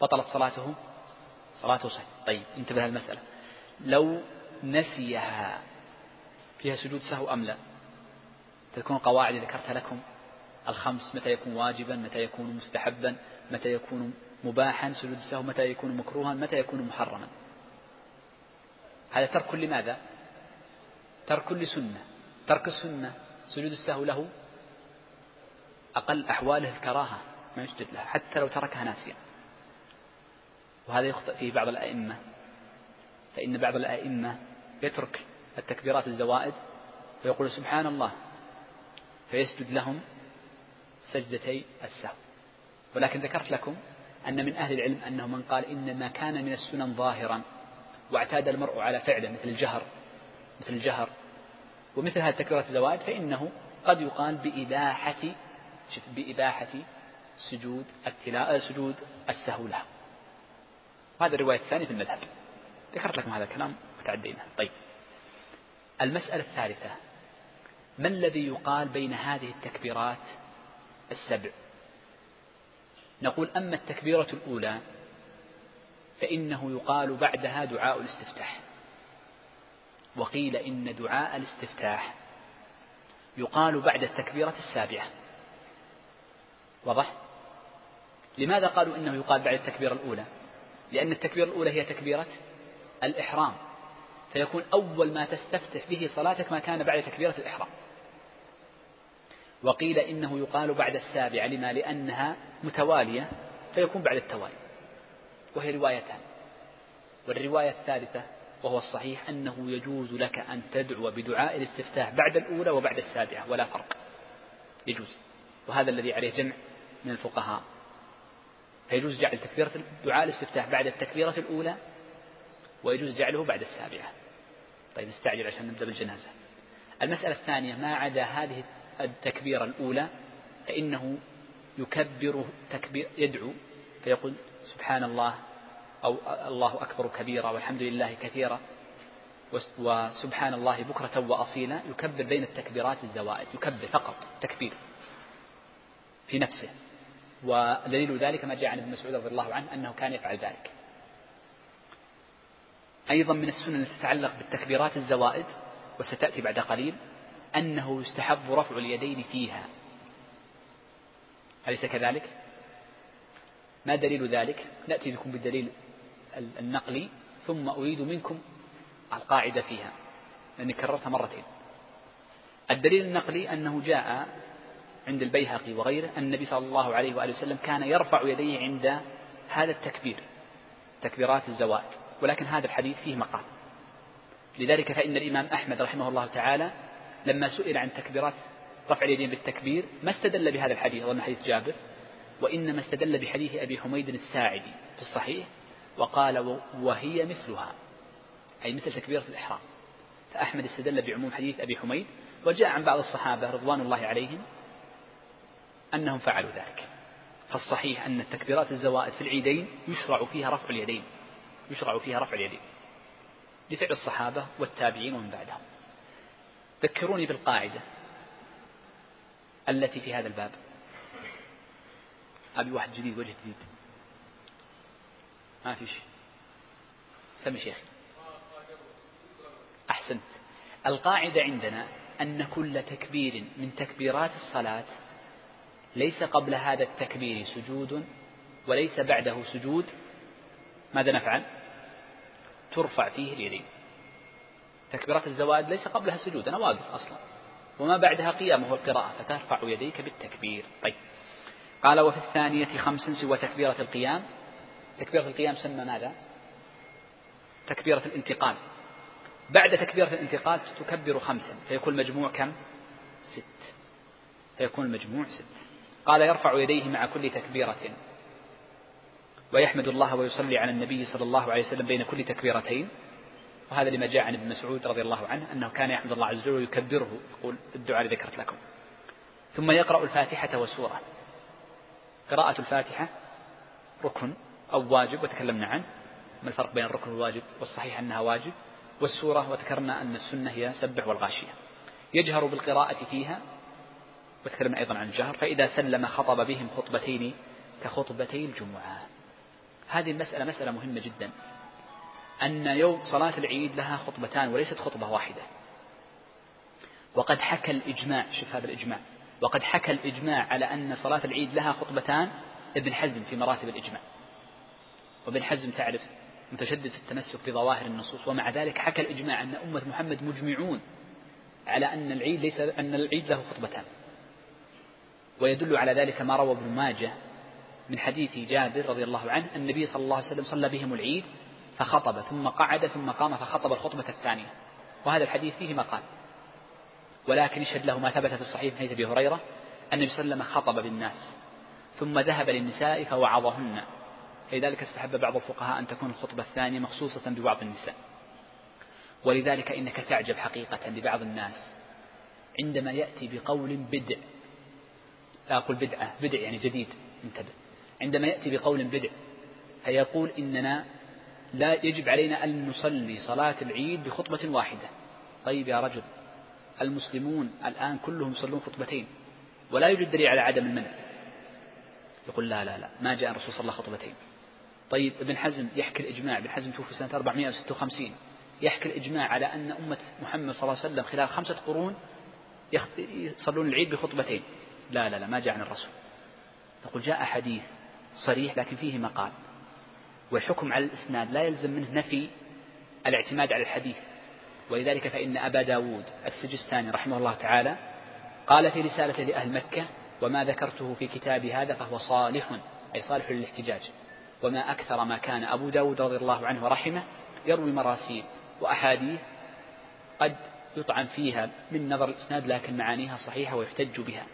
بطلت صلاته؟ صلاته صحيح. طيب انتبه المسألة لو نسيها فيها سجود سهو أم لا؟ تكون قواعد ذكرتها لكم؟ الخمس متى يكون واجبا متى يكون مستحبا متى يكون مباحا سجود السهو متى يكون مكروها متى يكون محرما. هذا ترك لماذا؟ ترك لسنة. ترك السنة سجود السهو له أقل أحواله الكراهة ما يسجد لها حتى لو تركها ناسيا. وهذا يخطئ فيه بعض الأئمة. فإن بعض الأئمة يترك التكبيرات الزوائد ويقول سبحان الله فيسجد لهم سجدتي السهو ولكن ذكرت لكم أن من أهل العلم أنه من قال إن ما كان من السنن ظاهرا واعتاد المرء على فعله مثل الجهر مثل الجهر. ومثل هذه تكبيرات الزوائد فإنه قد يقال بإباحة بإباحة سجود التلاء سجود السهو لها وهذا الرواية الثانية في المذهب. ذكرت لكم هذا الكلام وتعدينا طيب. المسألة الثالثة. ما الذي يقال بين هذه التكبيرات السبع. نقول أما التكبيرة الأولى فإنه يقال بعدها دعاء الاستفتاح. وقيل إن دعاء الاستفتاح يقال بعد التكبيرة السابعة. واضح؟ لماذا قالوا إنه يقال بعد التكبيرة الأولى؟ لأن التكبيرة الأولى هي تكبيرة الإحرام. فيكون أول ما تستفتح به صلاتك ما كان بعد تكبيرة الإحرام. وقيل إنه يقال بعد السابعة لما؟ لأنها متوالية فيكون بعد التوالي وهي روايتان. والرواية الثالثة وهو الصحيح أنه يجوز لك أن تدعو بدعاء الاستفتاح بعد الأولى وبعد السابعة ولا فرق. يجوز. وهذا الذي عليه جمع من الفقهاء. فيجوز جعل تكبيرة دعاء الاستفتاح بعد التكبيرة الأولى ويجوز جعله بعد السابعة. طيب استعجل عشان نبدأ بالجنازة. المسألة الثانية ما عدا هذه التكبيرة الأولى فإنه يكبر تكبير يدعو فيقول سبحان الله أو الله أكبر كبيرا والحمد لله كثيرا وسبحان الله بكرة وأصيلا يكبر بين التكبيرات الزوائد يكبر فقط تكبير في نفسه. ودليل ذلك ما جاء عن ابن مسعود رضي الله عنه أنه كان يفعل ذلك. أيضا من السنن التي تتعلق بالتكبيرات الزوائد وستأتي بعد قليل أنه يستحب رفع اليدين فيها أليس كذلك؟ ما دليل ذلك؟ نأتي بكم بالدليل النقلي ثم أريد منكم القاعدة فيها لأني كررتها مرتين الدليل النقلي أنه جاء عند البيهقي وغيره النبي صلى الله عليه وآله وسلم كان يرفع يديه عند هذا التكبير تكبيرات الزوائد ولكن هذا الحديث فيه مقال لذلك فإن الإمام أحمد رحمه الله تعالى لما سئل عن تكبيرات رفع اليدين بالتكبير ما استدل بهذا الحديث؟ أظن حديث جابر. وإنما استدل بحديث أبي حميد الساعدي في الصحيح وقال وهي مثلها. أي مثل تكبيرة الإحرام. فأحمد استدل بعموم حديث أبي حميد وجاء عن بعض الصحابة رضوان الله عليهم أنهم فعلوا ذلك. فالصحيح أن التكبيرات الزوائد في العيدين يشرع فيها رفع اليدين يشرع فيها رفع اليدين. لفعل الصحابة والتابعين ومن بعدهم. ذكروني بالقاعدة التي في هذا الباب. أبي واحد جديد وجه جديد. ما في شيء. سمي شيخ أحسنت. القاعدة عندنا أن كل تكبير من تكبيرات الصلاة ليس قبل هذا التكبير سجود وليس بعده سجود. ماذا نفعل؟ ترفع فيه اليدين. تكبيرات الزواج ليس قبلها سجود أنا واقف أصلا. وما بعدها قيام هو القراءة فترفع يديك بالتكبير. طيب. قال وفي الثانية خمس سوى تكبيرة القيام. تكبيرة القيام سمى ماذا؟ تكبيرة الانتقال. بعد تكبيرة الانتقال تكبر خمسا فيكون المجموع كم؟ ست. فيكون المجموع ست. قال يرفع يديه مع كل تكبيرة. ويحمد الله ويصلي على النبي صلى الله عليه وسلم بين كل تكبيرتين. وهذا لما جاء عن ابن مسعود رضي الله عنه أنه كان يحمد الله عز وجل ويكبره يقول الدعاء ذكرت لكم. ثم يقرأ الفاتحة والسورة. قراءة الفاتحة ركن أو واجب وتكلمنا عنه. ما الفرق بين الركن والواجب والصحيح أنها واجب؟ والسورة وذكرنا أن السنة هي سبح والغاشية. يجهر بالقراءة فيها وتكلمنا أيضا عن الجهر. فإذا سلم خطب بهم خطبتين كخطبتي الجمعة. هذه المسألة مسألة مهمة جدا. أن يوم صلاة العيد لها خطبتان وليست خطبة واحدة. وقد حكى الإجماع شوف هذا الإجماع. وقد حكى الإجماع على أن صلاة العيد لها خطبتان ابن حزم في مراتب الإجماع. وابن حزم تعرف متشدد في التمسك بظواهر النصوص ومع ذلك حكى الإجماع أن أمة محمد مجمعون على أن العيد ليس أن العيد له خطبتان. ويدل على ذلك ما روى ابن ماجه من حديث جابر رضي الله عنه النبي صلى الله عليه وسلم صلى بهم العيد فخطب ثم قعد ثم قام فخطب الخطبة الثانية. وهذا الحديث فيه مقال. ولكن يشهد له ما ثبت في الصحيح من حديث أبي هريرة أن النبي صلى الله عليه وسلم خطب بالناس ثم ذهب للنساء فوعظهن. لذلك استحب بعض الفقهاء أن تكون الخطبة الثانية مخصوصة ببعض النساء. ولذلك إنك تعجب حقيقة لبعض الناس. عندما يأتي بقول بدع لا أقول بدعة بدع يعني جديد انتبه عندما يأتي بقول بدع فيقول إننا لا يجب علينا أن نصلي صلاة العيد بخطبة واحدة. طيب يا رجل المسلمون الآن كلهم يصلون خطبتين ولا يوجد دليل على عدم المنع. يقول لا لا لا ما جاء الرسول صلى الله خطبتين. طيب ابن حزم يحكي الإجماع ابن حزم توفي سنة 456 يحكي الإجماع على أن أمة محمد صلى الله عليه وسلم خلال خمسة قرون يصلون العيد بخطبتين. لا لا لا ما جاء عن الرسول. نقول جاء حديث صريح لكن فيه مقال. والحكم على الإسناد لا يلزم منه نفي الاعتماد على الحديث. ولذلك فإن أبا داود السجستاني رحمه الله تعالى قال في رسالة لأهل مكة وما ذكرته في كتابي هذا فهو صالح أي صالح للاحتجاج. وما أكثر ما كان أبو داود رضي الله عنه ورحمه يروي مراسيل وأحاديث قد يطعن فيها من نظر الإسناد لكن معانيها صحيحة ويحتج بها.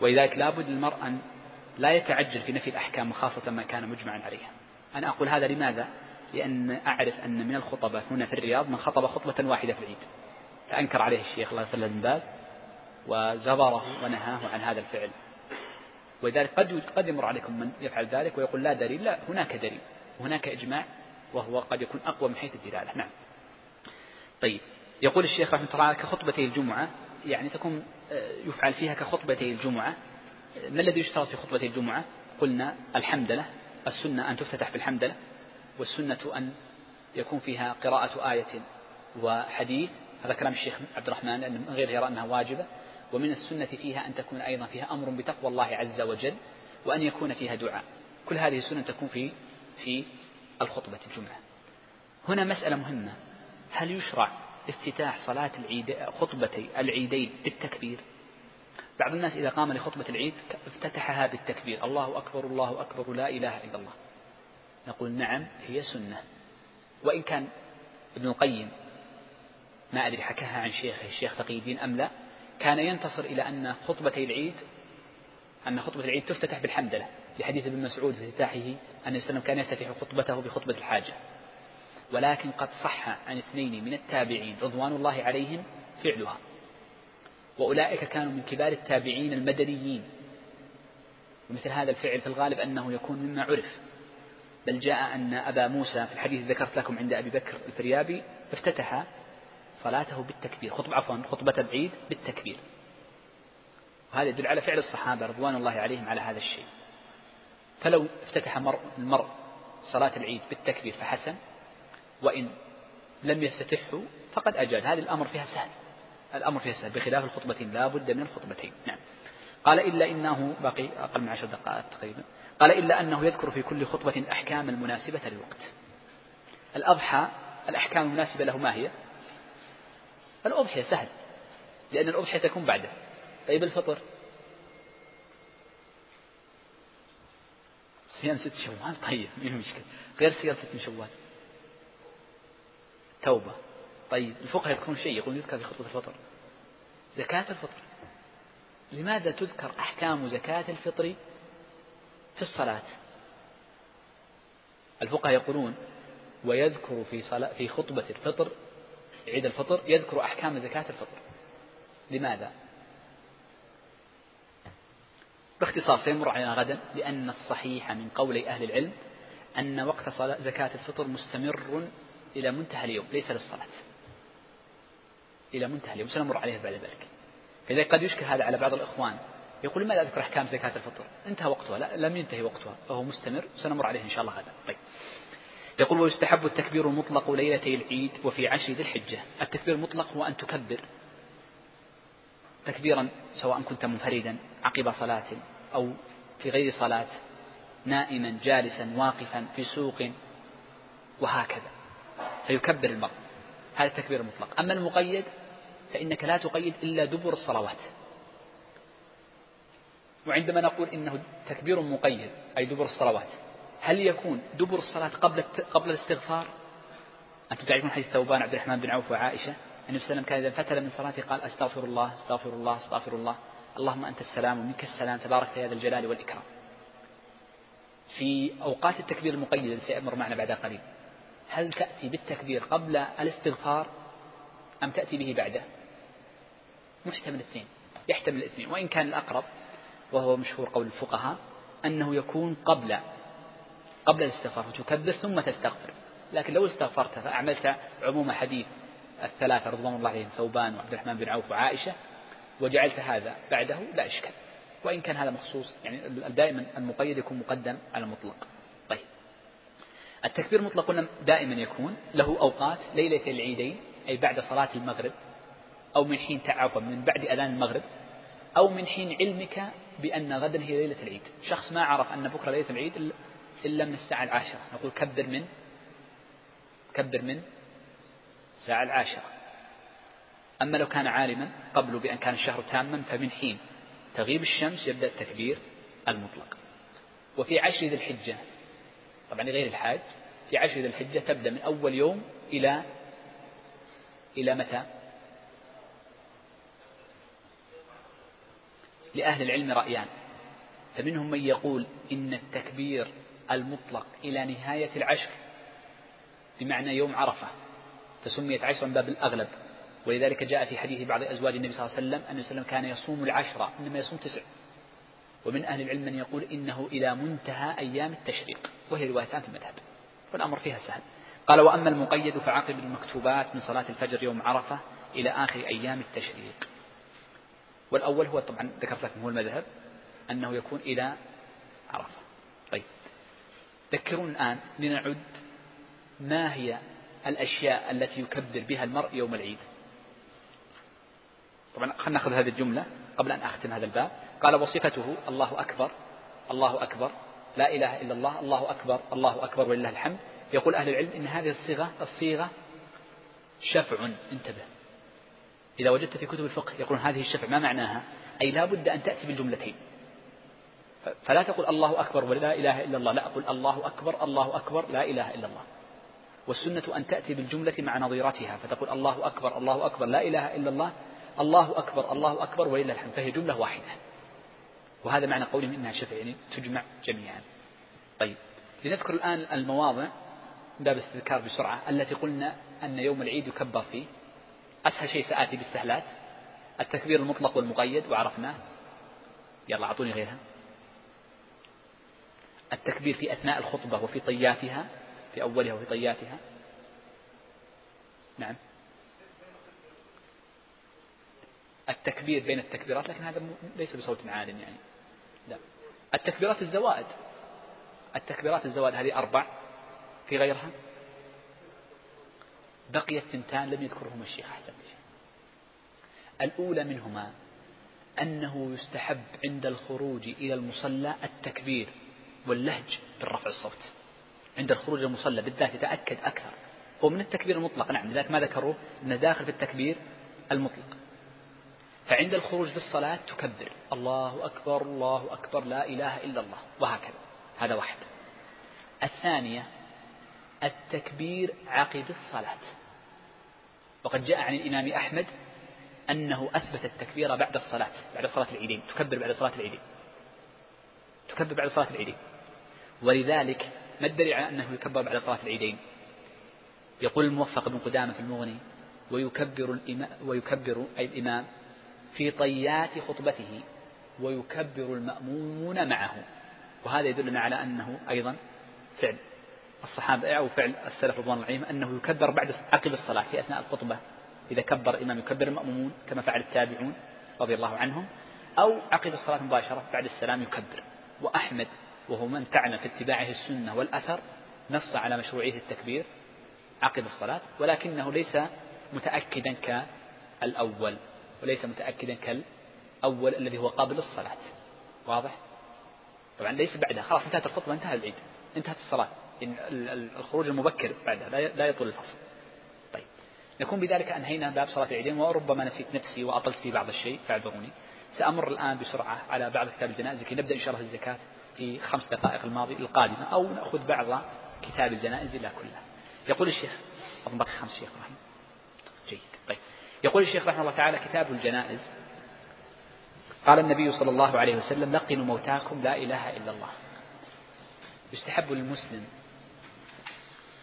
ولذلك لابد للمرء أن لا يتعجل في نفي الأحكام خاصة ما كان مجمعا عليها. أنا أقول هذا لماذا؟ لأن أعرف أن من الخطبة هنا في الرياض من خطب خطبة واحدة في العيد. فأنكر عليه الشيخ الله يغفر باز وزبره ونهاه عن هذا الفعل. ولذلك قد قد يمر عليكم من يفعل ذلك ويقول لا دليل لا هناك دليل هناك إجماع وهو قد يكون أقوى من حيث الدلالة. نعم. طيب. يقول الشيخ رحمة الله كخطبتي الجمعة يعني تكون آه، يفعل فيها كخطبتي الجمعة. ما الذي يشترط في خطبة الجمعة؟ قلنا الحمدلة السنة أن تفتتح بالحمدلة والسنة أن يكون فيها قراءة آية وحديث. هذا كلام الشيخ عبد الرحمن لأن من غيره يرى أنها واجبة. ومن السنة فيها أن تكون أيضا فيها أمر بتقوى الله عز وجل وأن يكون فيها دعاء. كل هذه السنن تكون في في الخطبة الجمعة. هنا مسألة مهمة. هل يشرع افتتاح صلاة العيد خطبتي العيدين بالتكبير؟ بعض الناس إذا قام لخطبة العيد افتتحها بالتكبير. الله أكبر الله أكبر لا إله إلا الله. نقول نعم هي سنة. وإن كان ابن القيم ما أدري حكاها عن شيخه الشيخ تقي الدين أم لا كان ينتصر إلى أن خطبتي العيد أن خطبة العيد تفتتح بالحمدلة. لحديث ابن مسعود في افتتاحه أن وسلم كان يفتتح خطبته بخطبة الحاجة. ولكن قد صح عن اثنين من التابعين رضوان الله عليهم فعلها. وأولئك كانوا من كبار التابعين المدنيين. ومثل هذا الفعل في الغالب أنه يكون مما عرف. بل جاء أن أبا موسى في الحديث ذكرت لكم عند أبي بكر الفريابي افتتح صلاته بالتكبير خطبة عفوا خطبة العيد بالتكبير. وهذا يدل على فعل الصحابة رضوان الله عليهم على هذا الشيء. فلو افتتح المرء صلاة العيد بالتكبير فحسن وإن لم يفتتحه فقد أجاد هذا الأمر فيها سهل. الأمر فيها سهل بخلاف الخطبتين لا بد من الخطبتين. نعم. قال إلا إنه باقي أقل من عشر دقائق تقريبا. قال إلا أنه يذكر في كل خطبة أحكام المناسبة للوقت. الأضحى الأحكام المناسبة له ما هي؟ الأضحية سهل. لأن الأضحية تكون بعده. طيب الفطر؟ صيام ست شوال؟ طيب ما المشكلة؟ غير صيام ست من شوال. توبة. طيب الفقهاء يذكرون شيء يقول يذكر في خطبة الفطر. زكاة الفطر. لماذا تذكر أحكام زكاة الفطر في الصلاة؟ الفقهاء يقولون ويذكر في صلاة في خطبة الفطر عيد الفطر يذكر أحكام زكاة الفطر. لماذا؟ باختصار سيمر علينا غدا لأن الصحيح من قول أهل العلم أن وقت صلاة زكاة الفطر مستمر إلى منتهى اليوم ليس للصلاة. إلى منتهى اليوم سنمر عليه بعد ذلك. فلذلك قد يشكل هذا على بعض الإخوان. يقول لماذا أذكر أحكام زكاة الفطر؟ انتهى وقتها لا لم ينتهي وقتها فهو مستمر سنمر عليه إن شاء الله غدا طيب. يقول ويستحب التكبير المطلق ليلتي العيد وفي عشر ذي الحجة. التكبير المطلق هو أن تكبر. تكبيرا سواء كنت منفردا عقب صلاة أو في غير صلاة نائما جالسا واقفا في سوق وهكذا. فيكبر المرء. هذا التكبير المطلق. أما المقيد فإنك لا تقيد إلا دبر الصلوات. وعندما نقول إنه تكبير مقيد أي دبر الصلوات هل يكون دبر الصلاة قبل قبل الاستغفار؟ أنتم تعرفون حديث ثوبان عبد الرحمن بن عوف وعائشة؟ النبي صلى الله عليه وسلم كان إذا انفتل من صلاته قال أستغفر الله أستغفر الله أستغفر الله. اللهم أنت السلام ومنك السلام تبارك يا ذا الجلال والإكرام. في أوقات التكبير المقيد الذي سيأمر معنا بعد قليل هل تأتي بالتكبير قبل الاستغفار أم تأتي به بعده؟ محتمل الاثنين يحتمل الاثنين. وإن كان الأقرب وهو مشهور قول الفقهاء أنه يكون قبل قبل الاستغفار فتكبر ثم تستغفر. لكن لو استغفرت فأعملت عموم حديث الثلاثة رضوان الله عليهم ثوبان وعبد الرحمن بن عوف وعائشة وجعلت هذا بعده لا إشكال. وإن كان هذا مخصوص يعني دائما المقيد يكون مقدم على المطلق. طيب. التكبير مطلق قلنا دائما يكون له أوقات ليلة العيدين أي بعد صلاة المغرب أو من حين عفوا من بعد أذان المغرب أو من حين علمك بأن غدا هي ليلة العيد. شخص ما عرف أن بكرة ليلة العيد إلا من الساعة العاشرة. نقول كبر من؟ كبر من؟ الساعة العاشرة. أما لو كان عالما قبل بأن كان الشهر تاما فمن حين تغيب الشمس يبدأ التكبير المطلق. وفي عشر ذي الحجة طبعا غير الحاج في عشر ذي الحجة تبدأ من أول يوم إلى إلى متى؟ لأهل العلم رأيان. فمنهم من يقول إن التكبير المطلق إلى نهاية العشر بمعنى يوم عرفة فسميت عشرا باب الأغلب. ولذلك جاء في حديث بعض أزواج النبي صلى الله عليه وسلم أن وسلم كان يصوم العشرة إنما يصوم تسع. ومن أهل العلم من يقول إنه إلى منتهى أيام التشريق وهي روايتان في المذهب والأمر فيها سهل. قال وأما المقيد فعقب المكتوبات من صلاة الفجر يوم عرفة إلى آخر أيام التشريق. والأول هو طبعا ذكرت لكم هو المذهب أنه يكون إلى عرفة. طيب. ذكرون الآن لنعد ما هي الأشياء التي يكبر بها المرء يوم العيد. طبعا خلينا نأخذ هذه الجملة قبل أن أختم هذا الباب. قال وصفته الله أكبر الله أكبر لا إله إلا الله الله أكبر الله أكبر ولله الحمد. يقول أهل العلم إن هذه الصيغة الصيغة شفع. انتبه. إذا وجدت في كتب الفقه يقولون هذه الشفع ما معناها؟ أي لا بد أن تأتي بالجملتين. فلا تقول الله أكبر ولا إله إلا الله لا أقول الله أكبر الله أكبر لا إله إلا الله. والسنة أن تأتي بالجملة مع نظيرتها فتقول الله أكبر الله أكبر لا إله إلا الله الله أكبر الله أكبر ولله الحمد. فهي جملة واحدة. وهذا معنى قولهم إنها شفع يعني تجمع جميعا. طيب لنذكر الآن المواضع باب الاستذكار بسرعة التي قلنا أن يوم العيد يكبر فيه. أسهل شيء سآتي بالسهلات التكبير المطلق والمقيد وعرفناه. يلا أعطوني غيرها. التكبير في أثناء الخطبة وفي طياتها في أولها وفي طياتها. نعم. التكبير بين التكبيرات لكن هذا ليس بصوت عال يعني. لا. التكبيرات الزوائد. التكبيرات الزوائد هذه أربع في غيرها. بقيت ثنتان لم يذكرهما الشيخ أحسن الأولى منهما أنه يستحب عند الخروج إلى المصلى التكبير واللهج بالرفع الصوت. عند الخروج المصلى بالذات يتأكد أكثر. هو من التكبير المطلق نعم لذلك ما ذكروه أنه داخل في التكبير المطلق. فعند الخروج في الصلاة تكبر. الله أكبر الله أكبر لا إله إلا الله وهكذا. هذا واحد. الثانية التكبير عقب الصلاة. وقد جاء عن الإمام أحمد أنه أثبت التكبير بعد الصلاة بعد صلاة العيدين تكبر بعد صلاة العيدين. تكبر بعد صلاة العيدين. ولذلك ما الدليل على أنه يكبر بعد صلاة العيدين؟ يقول الموفق بن قدامة في المغني ويكبر الإمام ويكبر أي الإمام في طيات خطبته ويكبر المأمومون معه. وهذا يدلنا على أنه أيضا فعل. الصحابة أو فعل السلف رضوان عليهم أنه يكبر بعد عقب الصلاة في أثناء الخطبة. إذا كبر الإمام يكبر المأمومون كما فعل التابعون رضي الله عنهم. أو عقب الصلاة مباشرة بعد السلام يكبر. وأحمد وهو من تعلم في اتباعه السنة والأثر نص على مشروعية التكبير عقب الصلاة ولكنه ليس متأكدا كالأول وليس متأكدا كالأول الذي هو قابل الصلاة واضح؟ طبعا ليس بعدها. خلاص انتهت الخطبة انتهى العيد انتهت الصلاة. الخروج المبكر بعدها لا يطول الفصل. طيب. نكون بذلك أنهينا باب صلاة العيدين وربما نسيت نفسي وأطلت في بعض الشيء فاعذروني. سأمر الآن بسرعة على بعض كتاب الجنائز لكي نبدأ إن شاء الله الزكاة في خمس دقائق الماضي القادمة أو نأخذ بعض كتاب الجنائز لا كلها. يقول الشيخ أظن بقي خمس شيخ رحمه جيد. طيب. يقول الشيخ رحمه الله تعالى كتاب الجنائز. قال النبي صلى الله عليه وسلم لقنوا موتاكم لا إله إلا الله. يستحب للمسلم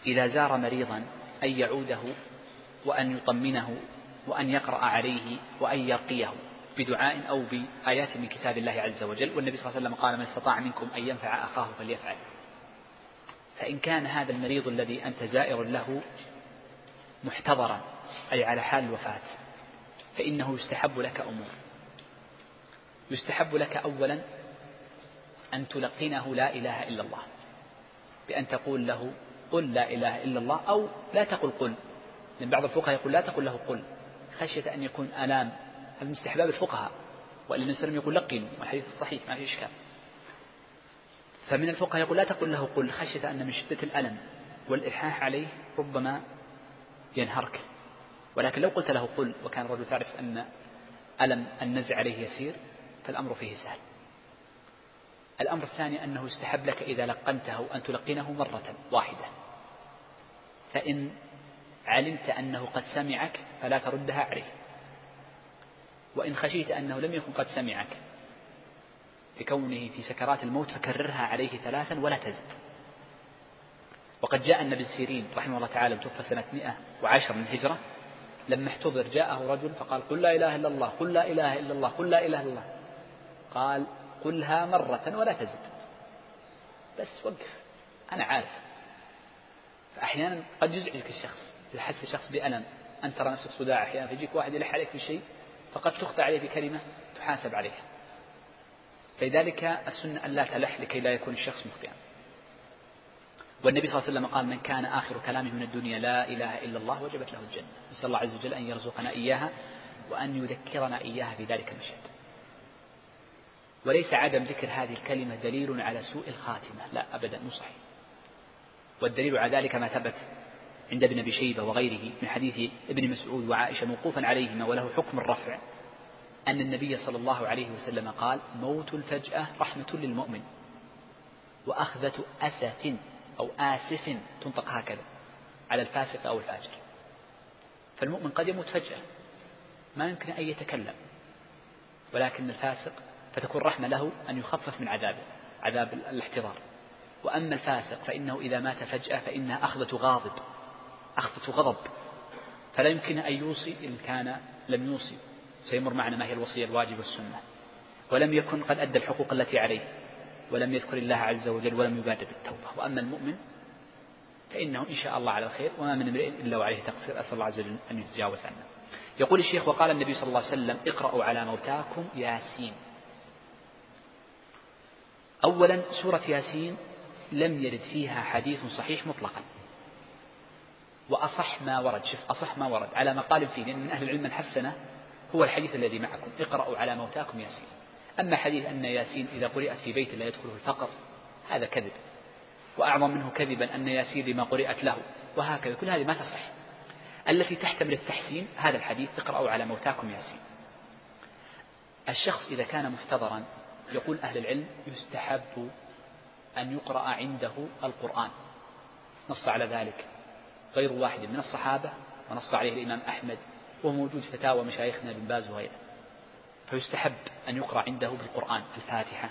إذا زار مريضا أن يعوده وأن يطمنه وأن يقرأ عليه وأن يرقيه بدعاء أو بآيات من كتاب الله عز وجل والنبي صلى الله عليه وسلم قال من استطاع منكم أن ينفع أخاه فليفعل. فإن كان هذا المريض الذي أنت زائر له محتضرا أي على حال الوفاة فإنه يستحب لك أمور. يستحب لك أولا أن تلقنه لا إله إلا الله بأن تقول له قل لا إله إلا الله أو لا تقل قل. لأن بعض الفقهاء يقول لا تقل له قل. خشية أن يكون آلام. هذا من استحباب الفقهاء. وإلا النبي صلى الله عليه وسلم يقول لقنوا. والحديث الصحيح ما في إشكال. فمن الفقهاء يقول لا تقل له قل. خشية أن من شدة الألم والإلحاح عليه ربما ينهرك. ولكن لو قلت له قل وكان الرجل تعرف أن ألم النزع عليه يسير فالأمر فيه سهل. الأمر الثاني أنه يستحب لك إذا لقنته أن تلقنه مرة واحدة. فإن علمت أنه قد سمعك فلا تردها عليه. وإن خشيت أنه لم يكن قد سمعك لكونه في سكرات الموت فكررها عليه ثلاثا ولا تزد. وقد جاء النبي سيرين رحمه الله تعالى توفى سنة 110 من الهجرة لما احتضر جاءه رجل فقال قل لا إله إلا الله قل لا إله إلا الله قل لا إله إلا الله. قال قلها مرة ولا تزد. بس وقف. أنا عارف. فأحيانا قد يزعجك الشخص إذا حس الشخص بألم. أنت ترى نفسك صداع أحيانا فيجيك واحد يلح عليك في شيء فقد تخطى عليه بكلمة تحاسب عليها. فلذلك السنة أن لا تلح لكي لا يكون الشخص مخطئا. والنبي صلى الله عليه وسلم قال من كان آخر كلامه من الدنيا لا إله إلا الله وجبت له الجنة. نسأل الله عز وجل أن يرزقنا إياها وأن يذكرنا إياها في ذلك المشهد. وليس عدم ذكر هذه الكلمة دليل على سوء الخاتمة لا أبدا مو صحيح. والدليل على ذلك ما ثبت عند ابن أبي شيبة وغيره من حديث ابن مسعود وعائشة موقوفا عليهما وله حكم الرفع أن النبي صلى الله عليه وسلم قال موت الفجأة رحمة للمؤمن وأخذة أسف أو آسف تنطق هكذا على الفاسق أو الفاجر. فالمؤمن قد يموت فجأة ما يمكن أن يتكلم ولكن الفاسق فتكون رحمة له أن يخفف من عذابه عذاب الاحتضار. وأما الفاسق فإنه إذا مات فجأة فإنها أخذة غاضب أخذة غضب. فلا يمكن أن يوصي إن كان لم يوصي سيمر معنا ما هي الوصية الواجب والسنة. ولم يكن قد أدى الحقوق التي عليه ولم يذكر الله عز وجل ولم يبادر بالتوبة. وأما المؤمن فإنه إن شاء الله على الخير وما من امرئ إلا وعليه تقصير. أسأل الله عز وجل أن يتجاوز عنه يقول الشيخ وقال النبي صلى الله عليه وسلم اقرأوا على موتاكم ياسين. أولا سورة ياسين لم يرد فيها حديث صحيح مطلقا. وأصح ما ورد. شوف أصح ما ورد. على مقال فيه لأن من أهل العلم من حسنه هو الحديث الذي معكم. اقرأوا على موتاكم ياسين. أما حديث أن ياسين إذا قرأت في بيت لا يدخله الفقر هذا كذب. وأعظم منه كذبا أن ياسين لما قرأت له. وهكذا. كل هذه ما تصح. التي تحتمل التحسين هذا الحديث اقرأوا على موتاكم ياسين. الشخص إذا كان محتضرا يقول أهل العلم يستحب أن يقرأ عنده القرآن. نص على ذلك. غير واحد من الصحابة ونص عليه الإمام أحمد وموجود فتاوى مشايخنا بن باز وغيره. فيستحب أن يقرأ عنده بالقرآن الفاتحة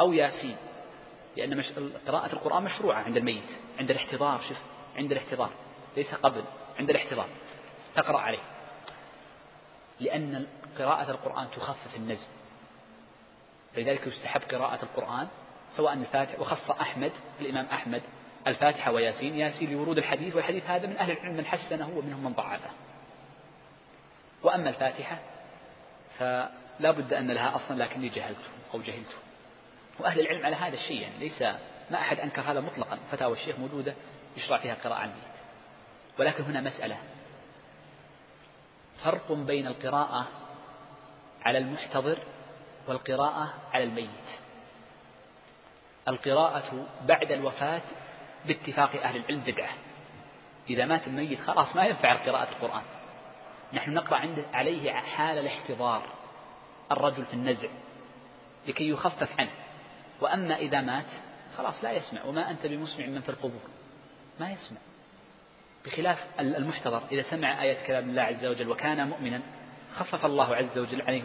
أو ياسين لأن مش... قراءة القرآن مشروعة عند الميت عند الاحتضار شوف عند الاحتضار ليس قبل عند الاحتضار. تقرأ عليه. لأن قراءة القرآن تخفف النزل فلذلك يستحب قراءة القرآن سواء الفاتحة وخص أحمد الإمام أحمد الفاتحة وياسين ياسين لورود الحديث والحديث هذا من أهل العلم من حسنه ومنهم من ضعفه. وأما الفاتحة فلا بد أن لها أصلا لكني جهلته أو جهلته. وأهل العلم على هذا الشيء يعني ليس ما أحد أنكر هذا مطلقا. فتاوى الشيخ موجودة يشرع فيها قراءة عن ولكن هنا مسألة. فرق بين القراءة على المحتضر والقراءة على الميت. القراءة بعد الوفاة باتفاق أهل العلم بدعة. إذا مات الميت خلاص ما ينفع قراءة القرآن. نحن نقرأ عنده عليه حال الاحتضار الرجل في النزع لكي يخفف عنه. وأما إذا مات خلاص لا يسمع وما أنت بمسمع من في القبور. ما يسمع. بخلاف المحتضر إذا سمع آية كلام الله عز وجل وكان مؤمنا خفف الله عز وجل عليه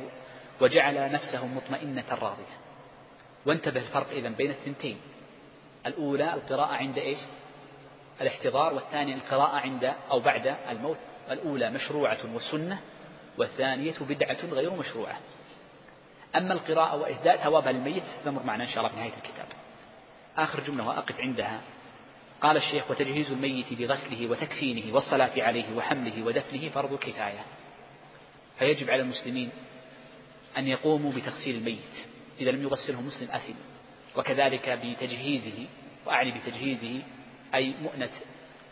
وجعل نفسه مطمئنة راضية. وانتبه الفرق إذا بين الثنتين. الأولى القراءة عند إيش؟ الاحتضار والثانية القراءة عند أو بعد الموت. الأولى مشروعة وسنة والثانية بدعة غير مشروعة. أما القراءة وإهداء ثوابها للميت ستمر معنا إن شاء الله في نهاية الكتاب. آخر جملة وأقف عندها. قال الشيخ وتجهيز الميت بغسله وتكفينه والصلاة عليه وحمله ودفنه فرض كفاية. فيجب على المسلمين أن يقوموا بتغسيل الميت. إذا لم يغسله مسلم أثم وكذلك بتجهيزه وأعني بتجهيزه أي مؤنة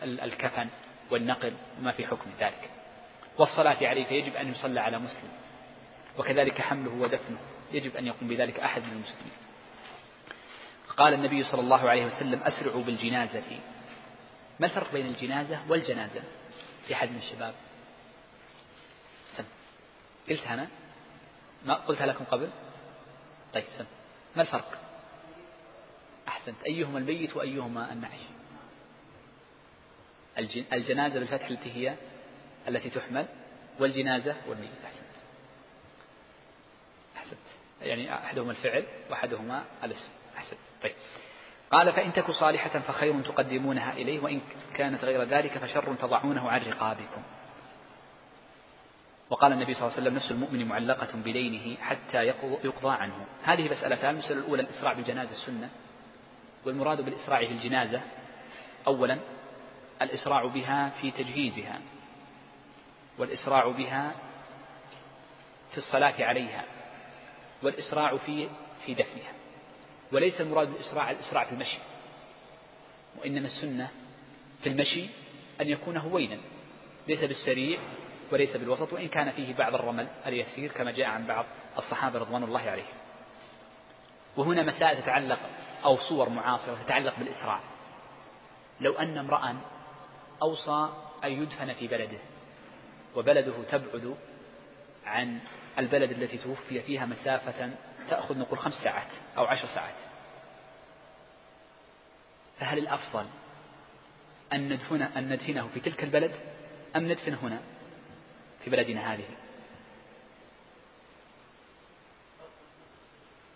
الكفن والنقل وما في حكم ذلك. والصلاة عليه فيجب أن يصلى على مسلم وكذلك حمله ودفنه يجب أن يقوم بذلك أحد من المسلمين. قال النبي صلى الله عليه وسلم أسرعوا بالجنازة. ما الفرق بين الجنازة والجنازة في أحد من الشباب؟ سم. قلت أنا؟ ما قلتها لكم قبل؟ طيب سم ما الفرق؟ أحسنت. أيهما الميت وأيهما النعش الجنازة بالفتح التي هي التي تحمل والجنازة والميت. أحسنت. أحسنت. يعني أحدهما الفعل وأحدهما الاسم. أحسنت. طيب. قال فإن تك صالحة فخير تقدمونها إليه وإن كانت غير ذلك فشر تضعونه عن رقابكم. وقال النبي صلى الله عليه وسلم نفس المؤمن معلقة بدينه حتى يقضى عنه. هذه مسألتان المسألة الأولى الإسراع بالجنازة السنة والمراد بالإسراع في الجنازة أولا الإسراع بها في تجهيزها والإسراع بها في الصلاة عليها والإسراع في في دفنها. وليس المراد بالإسراع الإسراع في المشي وإنما السنة في المشي أن يكون هوينا ليس بالسريع وليس بالوسط وإن كان فيه بعض الرمل اليسير كما جاء عن بعض الصحابة رضوان الله عليهم. وهنا مسائل تتعلق أو صور معاصرة تتعلق بالإسراع لو أن امرأ أوصى أن يدفن في بلده وبلده تبعد عن البلد التي توفي فيها مسافة تأخذ نقول خمس ساعات أو عشر ساعات. فهل الأفضل أن ندفن أن ندفنه في تلك البلد أم ندفن هنا؟ في بلدنا هذه.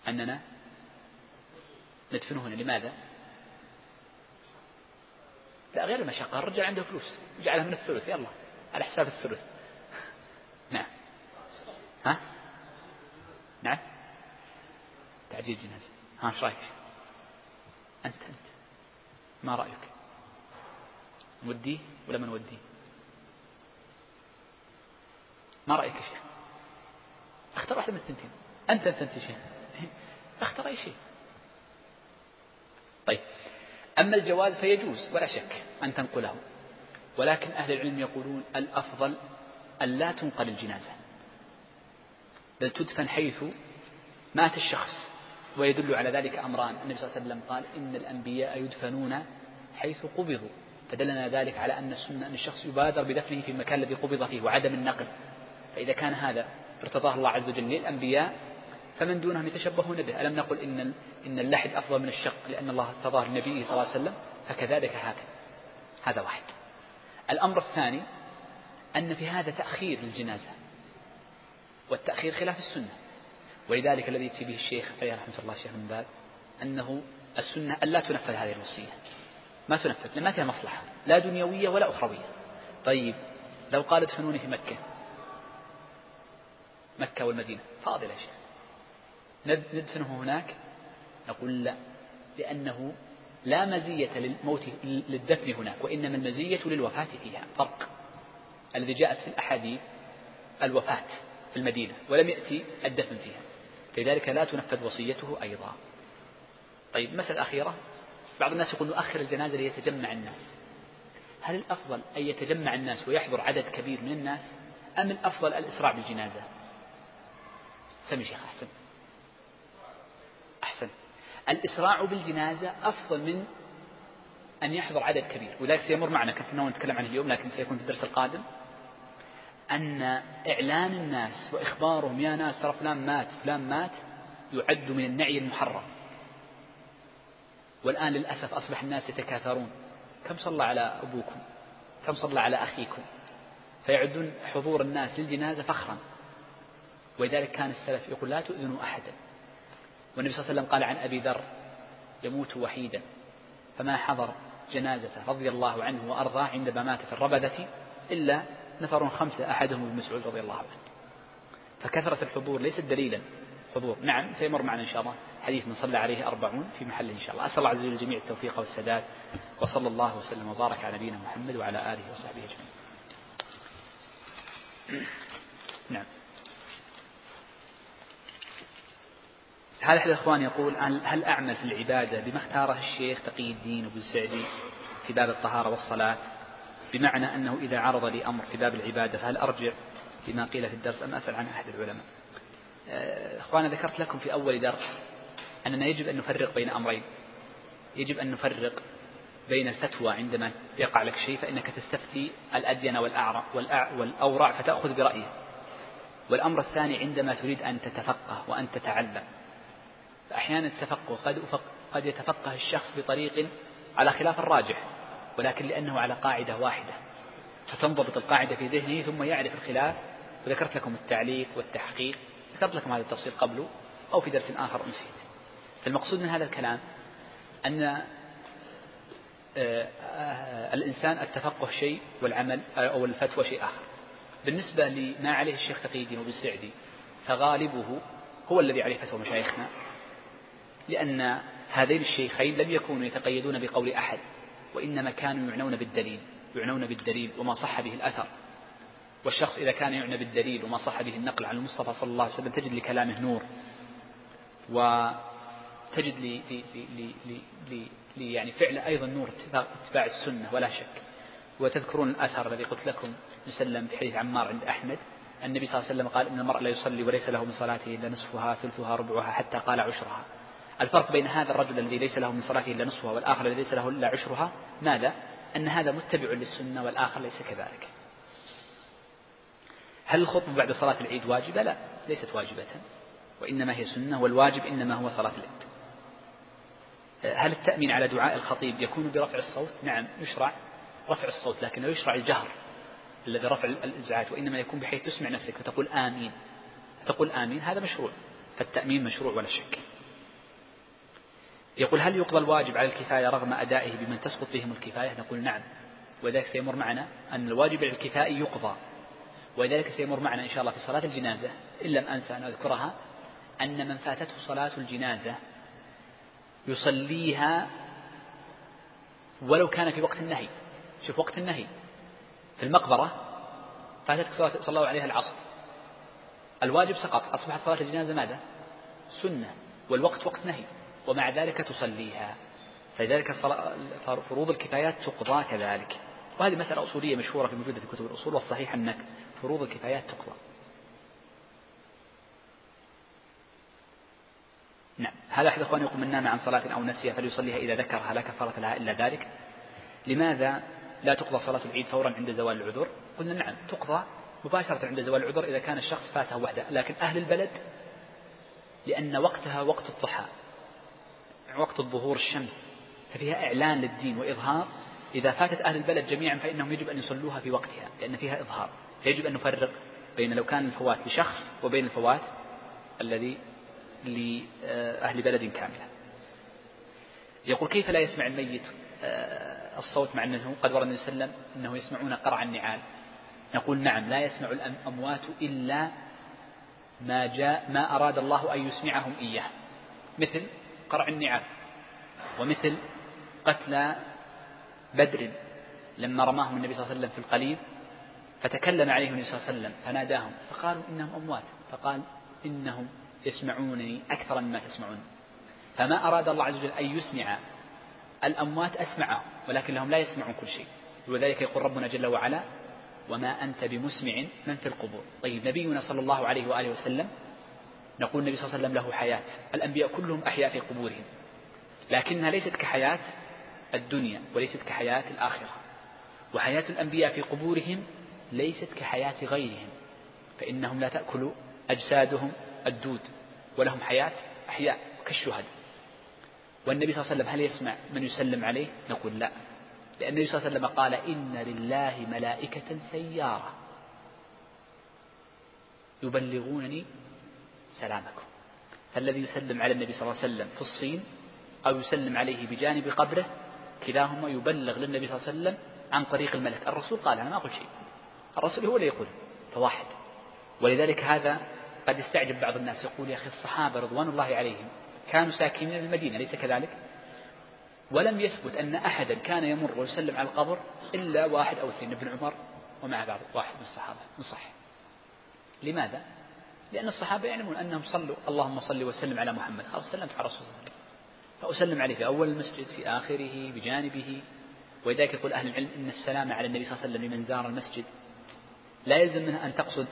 أننا ندفنه هنا. لماذا؟ لا غير المشقة. الرجال عنده فلوس. جعلها من الثلث. يلا على حساب الثلث. نعم. ها؟ نعم. تعجيل جنازة. ها إيش رأيك؟ أنت أنت. ما رأيك؟ نوديه ولا ما نوديه؟ ما رأيك يا شيخ اختار واحدة من الثنتين. أنت أنت أنت شيخ اختار أي شيء. طيب. أما الجواز فيجوز ولا شك أن تنقله. ولكن أهل العلم يقولون الأفضل أن لا تنقل الجنازة. بل تدفن حيث مات الشخص. ويدل على ذلك أمران. النبي صلى الله عليه وسلم قال إن الأنبياء يدفنون حيث قبضوا. فدلنا ذلك على أن السنة أن الشخص يبادر بدفنه في المكان الذي قبض فيه وعدم النقل. فإذا كان هذا ارتضاه الله عز وجل للأنبياء فمن دونهم يتشبهون به. ألم نقل إن إن اللحد أفضل من الشق لأن الله ارتضاه لنبيه صلى الله عليه وسلم؟ فكذلك هكذا هذا واحد. الأمر الثاني أن في هذا تأخير للجنازة والتأخير خلاف السنة. ولذلك الذي يأتي به الشيخ عليه رحمة الله الشيخ بن باز أنه السنة ألا تنفذ هذه الوصية. ما تنفذ لأن ما فيها مصلحة لا دنيوية ولا أخروية. طيب لو قال ادفنوني في مكة مكة والمدينة. فاضل يا شيخ ندفنه هناك؟ نقول لا لأنه لا مزية للموت للدفن هناك وإنما المزية للوفاة فيها. فرق. الذي جاءت في الأحاديث الوفاة في المدينة ولم يأتي الدفن فيها. لذلك لا تنفذ وصيته أيضا. طيب مسألة أخيرة. بعض الناس يقول نؤخر الجنازة ليتجمع الناس. هل الأفضل أن يتجمع الناس ويحضر عدد كبير من الناس أم الأفضل الإسراع بالجنازة؟ سمي شيخ أحسن. أحسن. الإسراع بالجنازة أفضل من أن يحضر عدد كبير ولذلك سيمر معنا كنت ناوي نتكلم عنه اليوم لكن سيكون في الدرس القادم. أن إعلان الناس وإخبارهم يا ناس ترى فلان مات فلان مات يعد من النعي المحرم. والآن للأسف أصبح الناس يتكاثرون. كم صلى على أبوكم؟ كم صلى على أخيكم؟ فيعدون حضور الناس للجنازة فخرا. ولذلك كان السلف يقول لا تؤذنوا أحدا. والنبي صلى الله عليه وسلم قال عن أبي ذر يموت وحيدا. فما حضر جنازته رضي الله عنه وأرضاه عندما مات في الربذة إلا نفر خمسة أحدهم ابن مسعود رضي الله عنه. فكثرة الحضور ليست دليلا. حضور. نعم سيمر معنا إن شاء الله. حديث من صلى عليه أربعون في محل إن شاء الله. أسأل الله عز وجل الجميع التوفيق والسداد. وصلى الله وسلم وبارك على نبينا محمد وعلى آله وصحبه أجمعين. نعم. هذا أحد الإخوان يقول هل أعمل في العبادة بما اختاره الشيخ تقي الدين وابن سعدي في باب الطهارة والصلاة؟ بمعنى أنه إذا عرض لي أمر في باب العبادة فهل أرجع لما قيل في الدرس أم أسأل عن أحد العلماء؟ آه، إخوانا ذكرت لكم في أول درس أننا يجب أن نفرق بين أمرين. يجب أن نفرق بين الفتوى عندما يقع لك شيء فإنك تستفتي الأدين والأعرى والأورع فتأخذ برأيه والأمر الثاني عندما تريد أن تتفقه وأن تتعلم فأحيانا التفقه قد قد يتفقه الشخص بطريق على خلاف الراجح ولكن لأنه على قاعدة واحدة. فتنضبط القاعدة في ذهنه ثم يعرف الخلاف. وذكرت لكم التعليق والتحقيق. ذكرت لكم هذا التفصيل قبله أو في درس آخر نسيت فالمقصود من هذا الكلام أن آه، آه، الإنسان التفقه شيء والعمل أو الفتوى شيء آخر. بالنسبة لما عليه الشيخ تقي الدين وبالسعدي فغالبه هو الذي عليه فتوى مشايخنا. لأن هذين الشيخين لم يكونوا يتقيدون بقول أحد وإنما كانوا يعنون بالدليل يعنون بالدليل وما صح به الأثر. والشخص إذا كان يعنى بالدليل وما صح به النقل عن المصطفى صلى الله عليه وسلم تجد لكلامه نور وتجد لي لي لي لي لي لي يعني فعل أيضا نور اتباع السنة ولا شك. وتذكرون الأثر الذي قلت لكم يسلم في حديث عمار عند أحمد. النبي صلى الله عليه وسلم قال إن المرء لا يصلي وليس له من صلاته إلا نصفها ثلثها ربعها حتى قال عشرها. الفرق بين هذا الرجل الذي ليس له من صلاته إلا نصفها والآخر الذي ليس له إلا عشرها ماذا؟ أن هذا متبع للسنة والآخر ليس كذلك هل الخطبة بعد صلاة العيد واجبة؟ لا ليست واجبة وإنما هي سنة والواجب إنما هو صلاة العيد هل التأمين على دعاء الخطيب يكون برفع الصوت؟ نعم يشرع رفع الصوت لكنه يشرع الجهر الذي رفع الإزعاج وإنما يكون بحيث تسمع نفسك وتقول آمين تقول آمين هذا مشروع فالتأمين مشروع ولا شك يقول هل يقضى الواجب على الكفاية رغم أدائه بمن تسقط بهم الكفاية؟ نقول نعم. وذلك سيمر معنا أن الواجب على الكفاية يقضى. ولذلك سيمر معنا إن شاء الله في صلاة الجنازة. إن لم أنسى أن أذكرها أن من فاتته صلاة الجنازة يصليها ولو كان في وقت النهي. شوف وقت النهي. في المقبرة فاتتك صلاة الله عليها العصر. الواجب سقط. أصبحت صلاة الجنازة ماذا؟ سنة. والوقت وقت نهي. ومع ذلك تصليها. فلذلك فروض الكفايات تقضى كذلك. وهذه مسألة أصولية مشهورة في موجودة في كتب الأصول والصحيح أن فروض الكفايات تقضى. نعم. هذا أحد إخواني يقول من نام عن صلاة أو نسيها فليصليها إذا ذكرها لا كفارة لها إلا ذلك؟ لماذا لا تقضى صلاة العيد فورا عند زوال العذر؟ قلنا نعم تقضى مباشرة عند زوال العذر إذا كان الشخص فاته وحده لكن أهل البلد لأن وقتها وقت الضحى. وقت الظهور الشمس ففيها إعلان للدين وإظهار. إذا فاتت أهل البلد جميعا فإنهم يجب أن يصلوها في وقتها لأن فيها إظهار. فيجب أن نفرق بين لو كان الفوات لشخص وبين الفوات الذي لأهل بلد كاملة. يقول كيف لا يسمع الميت آه، الصوت مع أنه قد ورد النبي صلى الله عليه وسلم أنه يسمعون قرع النعال. نقول نعم لا يسمع الأموات إلا ما جاء ما أراد الله أن يسمعهم إياه. مثل قرع النعال ومثل قتلى بدر لما رماهم النبي صلى الله عليه وسلم في القليب فتكلم عليهم النبي صلى الله عليه وسلم فناداهم فقالوا إنهم أموات. فقال إنهم يسمعونني أكثر مما تسمعون. فما أراد الله عز وجل أن يسمع الأموات أسمعهم ولكن لهم لا يسمعون كل شيء. ولذلك يقول ربنا جل وعلا وما أنت بمسمع من في القبور. طيب نبينا صلى الله عليه وآله وسلم نقول النبي صلى الله عليه وسلم له حياة. الأنبياء كلهم أحياء في قبورهم. لكنها ليست كحياة الدنيا وليست كحياة الآخرة. وحياة الأنبياء في قبورهم ليست كحياة غيرهم. فإنهم لا تأكل أجسادهم الدود ولهم حياة أحياء كالشهداء والنبي صلى الله عليه وسلم هل يسمع من يسلم عليه؟ نقول لا. لأن النبي صلى الله عليه وسلم قال إن لله ملائكة سيارة. يبلغونني سلامكم. فالذي يسلم على النبي صلى الله عليه وسلم في الصين أو يسلم عليه بجانب قبره كلاهما يبلغ للنبي صلى الله عليه وسلم عن طريق الملك. الرسول قال أنا ما أقول شيء. الرسول هو اللي يقول فواحد. ولذلك هذا قد يستعجب بعض الناس يقول يا أخي الصحابة رضوان الله عليهم كانوا ساكنين المدينة أليس كذلك؟ ولم يثبت أن أحدا كان يمر ويسلم على القبر إلا واحد أو اثنين ابن عمر ومع بعض واحد من الصحابة من لماذا؟ لأن الصحابة يعلمون أنهم صلوا. اللهم صل وسلم على محمد. خلاص سلمت على رسول الله. فأسلم عليه في أول المسجد في آخره بجانبه. ولذلك يقول أهل العلم إن السلام على النبي صلى الله عليه وسلم لمن زار المسجد. لا يلزم منها أن تقصد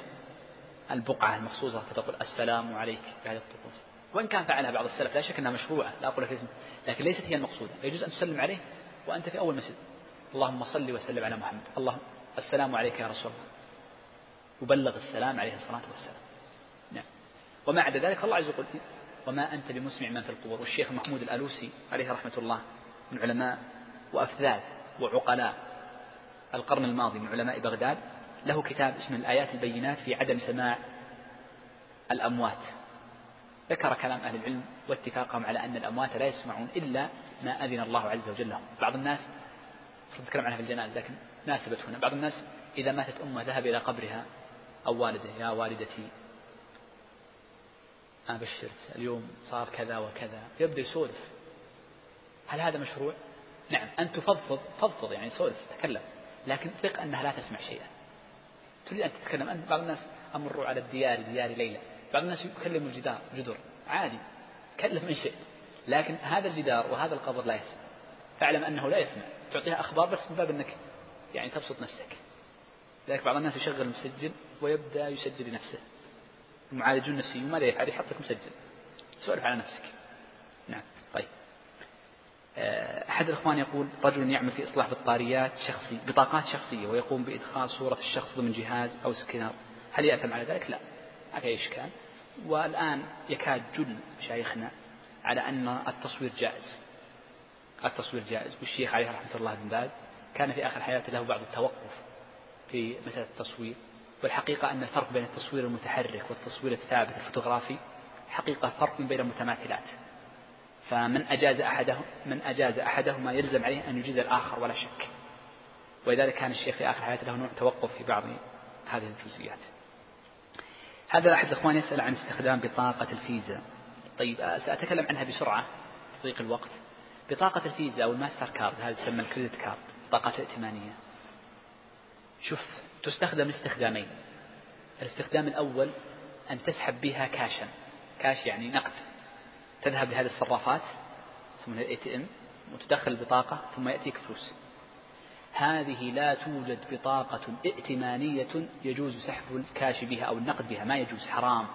البقعة المخصوصة فتقول السلام عليك بعد الطقوس. وإن كان فعلها بعض السلف لا شك أنها مشروعة لا أقول لك لكن ليست هي المقصودة. يجوز أن تسلم عليه وأنت في أول مسجد. اللهم صل وسلم على محمد. اللهم السلام عليك يا رسول الله. وبلغ السلام عليه الصلاة والسلام. وما عدا ذلك فالله عز وجل وما أنت بمسمع من في القبور. والشيخ محمود الألوسي عليه رحمة الله من علماء وأفذاذ وعقلاء القرن الماضي من علماء بغداد له كتاب اسمه الآيات البينات في عدم سماع الأموات. ذكر كلام أهل العلم واتفاقهم على أن الأموات لا يسمعون إلا ما أذن الله عز وجل لهم. بعض الناس نتكلم عنها في الجنائز لكن ناسبت هنا. بعض الناس إذا ماتت أمه ذهب إلى قبرها أو والده يا والدتي أنا بشرت اليوم صار كذا وكذا. يبدأ يسولف. هل هذا مشروع؟ نعم. أن تفضفض فضفض يعني سولف تكلم لكن ثق أنها لا تسمع شيئا. تريد أن تتكلم. أنت بعض الناس أمروا على الديار ديار ليلى بعض الناس يكلموا الجدار جدر. عادي. كلم من شئت لكن هذا الجدار وهذا القبر لا يسمع. فاعلم أنه لا يسمع. تعطيها أخبار بس من باب أنك يعني تبسط نفسك. لذلك بعض الناس يشغل المسجل ويبدأ يسجل لنفسه. المعالجون النفسيون ماذا يفعل يحطك مسجل سولف على نفسك. نعم طيب. آه، أحد الإخوان يقول رجل يعمل في إصلاح بطاريات شخصي بطاقات شخصية ويقوم بإدخال صورة الشخص ضمن جهاز أو سكنر هل يأثم على ذلك؟ لا. ما في إشكال. والآن يكاد جل مشايخنا على أن التصوير جائز. التصوير جائز. والشيخ عليه رحمة الله بن باز كان في آخر حياته له بعض التوقف في مسألة التصوير. والحقيقة أن الفرق بين التصوير المتحرك والتصوير الثابت الفوتوغرافي حقيقة فرق بين المتماثلات فمن أجاز أحده من أجاز أحدهما يلزم عليه أن يجيز الآخر ولا شك. ولذلك كان الشيخ في آخر حياته له نوع توقف في بعض هذه الجزئيات. هذا أحد الإخوان يسأل عن استخدام بطاقة الفيزا. طيب سأتكلم عنها بسرعة ضيق الوقت. بطاقة الفيزا أو الماستر كارد هذه تسمى ال credit card بطاقة ائتمانية. شوف تستخدم لاستخدامين الاستخدام الأول أن تسحب بها كاشا. كاش يعني نقد. تذهب لهذه الصرافات يسمونها ال ATM وتدخل البطاقة ثم يأتيك فلوس. هذه لا توجد بطاقة ائتمانية يجوز سحب الكاش بها أو النقد بها ما يجوز حرام.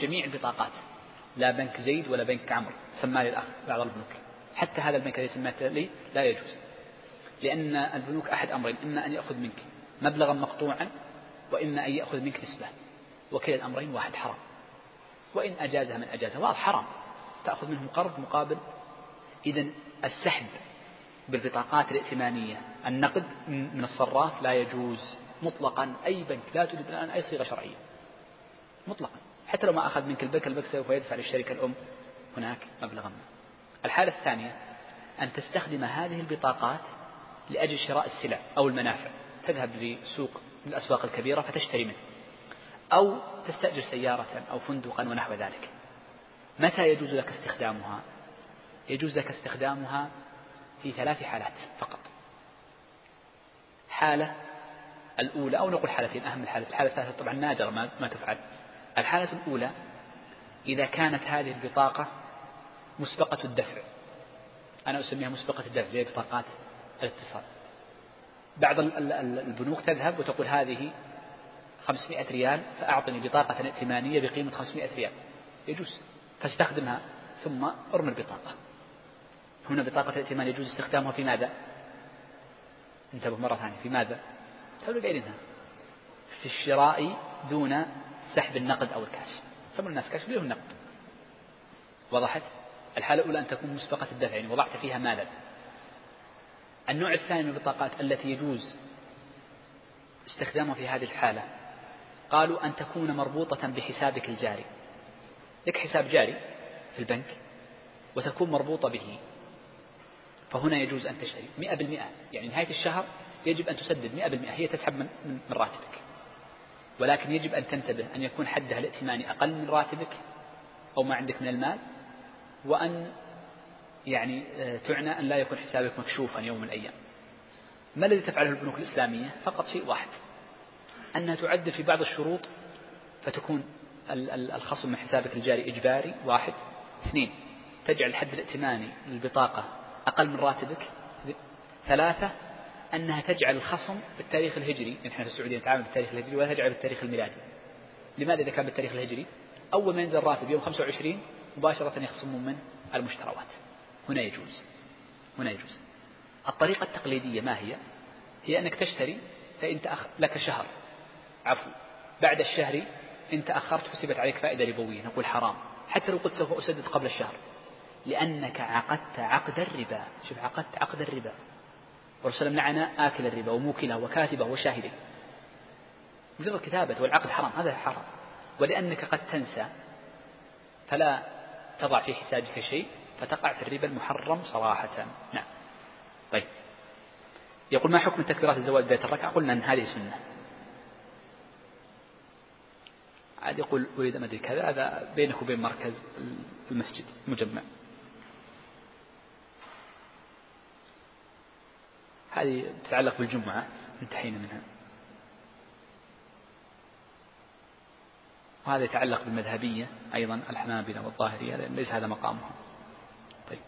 جميع البطاقات. لا بنك زيد ولا بنك عمرو. سماه الأخ بعض البنوك. حتى هذا البنك الذي سميته لي لا يجوز. لأن البنوك أحد أمرين إما أن يأخذ منك مبلغا مقطوعا وإما أن يأخذ منك نسبة وكلا الأمرين واحد حرام. وإن أجازها من أجازها واضح حرام. تأخذ منهم قرض مقابل. إذا السحب بالبطاقات الائتمانية النقد من الصراف لا يجوز مطلقا. أي بنك لا توجد الآن أي صيغة شرعية. مطلقا. حتى لو ما أخذ منك البنك البنك سوف يدفع للشركة الأم هناك مبلغا ما. الحالة الثانية أن تستخدم هذه البطاقات لأجل شراء السلع أو المنافع. تذهب لسوق من الأسواق الكبيرة فتشتري منه. أو تستأجر سيارة أو فندقا ونحو ذلك. متى يجوز لك استخدامها؟ يجوز لك استخدامها في ثلاث حالات فقط. حالة الأولى أو نقول حالتين أهم الحالات الحالة الثالثة طبعا نادرة ما, ما تفعل. الحالة الأولى إذا كانت هذه البطاقة مسبقة الدفع. أنا أسميها مسبقة الدفع زي بطاقات الاتصال. بعض البنوك تذهب وتقول هذه 500 ريال فأعطني بطاقة ائتمانية بقيمة 500 ريال يجوز فاستخدمها ثم ارمي البطاقة هنا بطاقة الائتمان يجوز استخدامها في ماذا؟ انتبه مرة ثانية في ماذا؟ تقول قايلينها في الشراء دون سحب النقد أو الكاش سموا الناس كاش ليه النقد وضحت؟ الحالة الأولى أن تكون مسبقة الدفع يعني وضعت فيها مالا النوع الثاني من البطاقات التي يجوز استخدامها في هذه الحالة. قالوا أن تكون مربوطة بحسابك الجاري. لك حساب جاري في البنك وتكون مربوطة به. فهنا يجوز أن تشتري. مئة بالمئة. يعني نهاية الشهر يجب أن تسدد مئة بالمئة. هي تسحب من, من راتبك ولكن يجب أن تنتبه أن يكون حدها الائتماني أقل من راتبك أو ما عندك من المال وأن يعني آه، تعنى أن لا يكون حسابك مكشوفا يوم من الأيام. ما الذي تفعله البنوك الإسلامية؟ فقط شيء واحد. أنها تعدل في بعض الشروط فتكون الخصم من حسابك الجاري إجباري. واحد. اثنين. تجعل الحد الائتماني للبطاقة أقل من راتبك. ثلاثة. أنها تجعل الخصم بالتاريخ الهجري. نحن في السعودية نتعامل بالتاريخ الهجري ولا تجعل بالتاريخ الميلادي. لماذا إذا كان بالتاريخ الهجري؟ أول ما ينزل الراتب يوم 25 مباشرة يخصمون من المشتروات. هنا يجوز. هنا يجوز. الطريقة التقليدية ما هي؟ هي أنك تشتري فإن تأخ... لك شهر. عفو. بعد الشهر إن تأخرت حسبت عليك فائدة ربوية. نقول حرام. حتى لو قلت سوف أسدد قبل الشهر. لأنك عقدت عقد الربا. شوف عقدت عقد الربا. والرسول لعن آكل الربا وموكله وكاتبه وشاهده. مجرد كتابة والعقد حرام. هذا حرام. ولأنك قد تنسى. فلا تضع في حسابك شيء. فتقع في الربا المحرم صراحة. نعم. طيب. يقول ما حكم تكبيرات الزواج بداية الركعة؟ قلنا أن هذه سنة. عاد يقول أريد ما أدري كذا هذا بينك وبين مركز المسجد مجمع هذه تتعلق بالجمعة انتهينا منها. وهذا يتعلق بالمذهبية أيضا الحنابلة والظاهرية ليس هذا مقامها طيب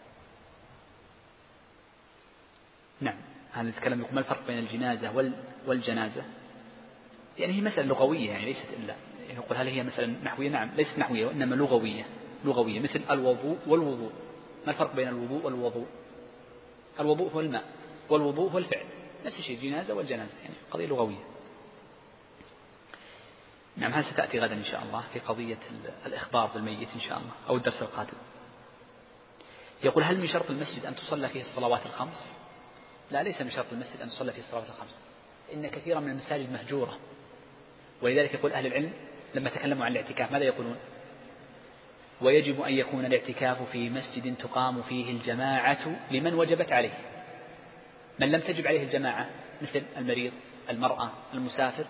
نعم. هذا نتكلم يقول ما الفرق بين الجنازة والجنازة؟ يعني هي مسألة لغوية يعني ليست إلا يعني يقول هل هي مسألة نحوية؟ نعم ليست نحوية وإنما لغوية لغوية مثل الوضوء والوضوء. ما الفرق بين الوضوء والوضوء؟ الوضوء هو الماء والوضوء هو الفعل. نفس الشيء الجنازة والجنازة يعني قضية لغوية. نعم هذا ستأتي غدا إن شاء الله في قضية الإخبار بالميت إن شاء الله أو الدرس القادم؟ يقول هل من شرط المسجد أن تصلى فيه الصلوات الخمس؟ لا ليس من شرط المسجد أن تصلى فيه الصلوات الخمس إن كثيرا من المساجد مهجورة. ولذلك يقول أهل العلم لما تكلموا عن الاعتكاف ماذا يقولون؟ ويجب أن يكون الاعتكاف في مسجد تقام فيه الجماعة لمن وجبت عليه. من لم تجب عليه الجماعة مثل المريض المرأة المسافر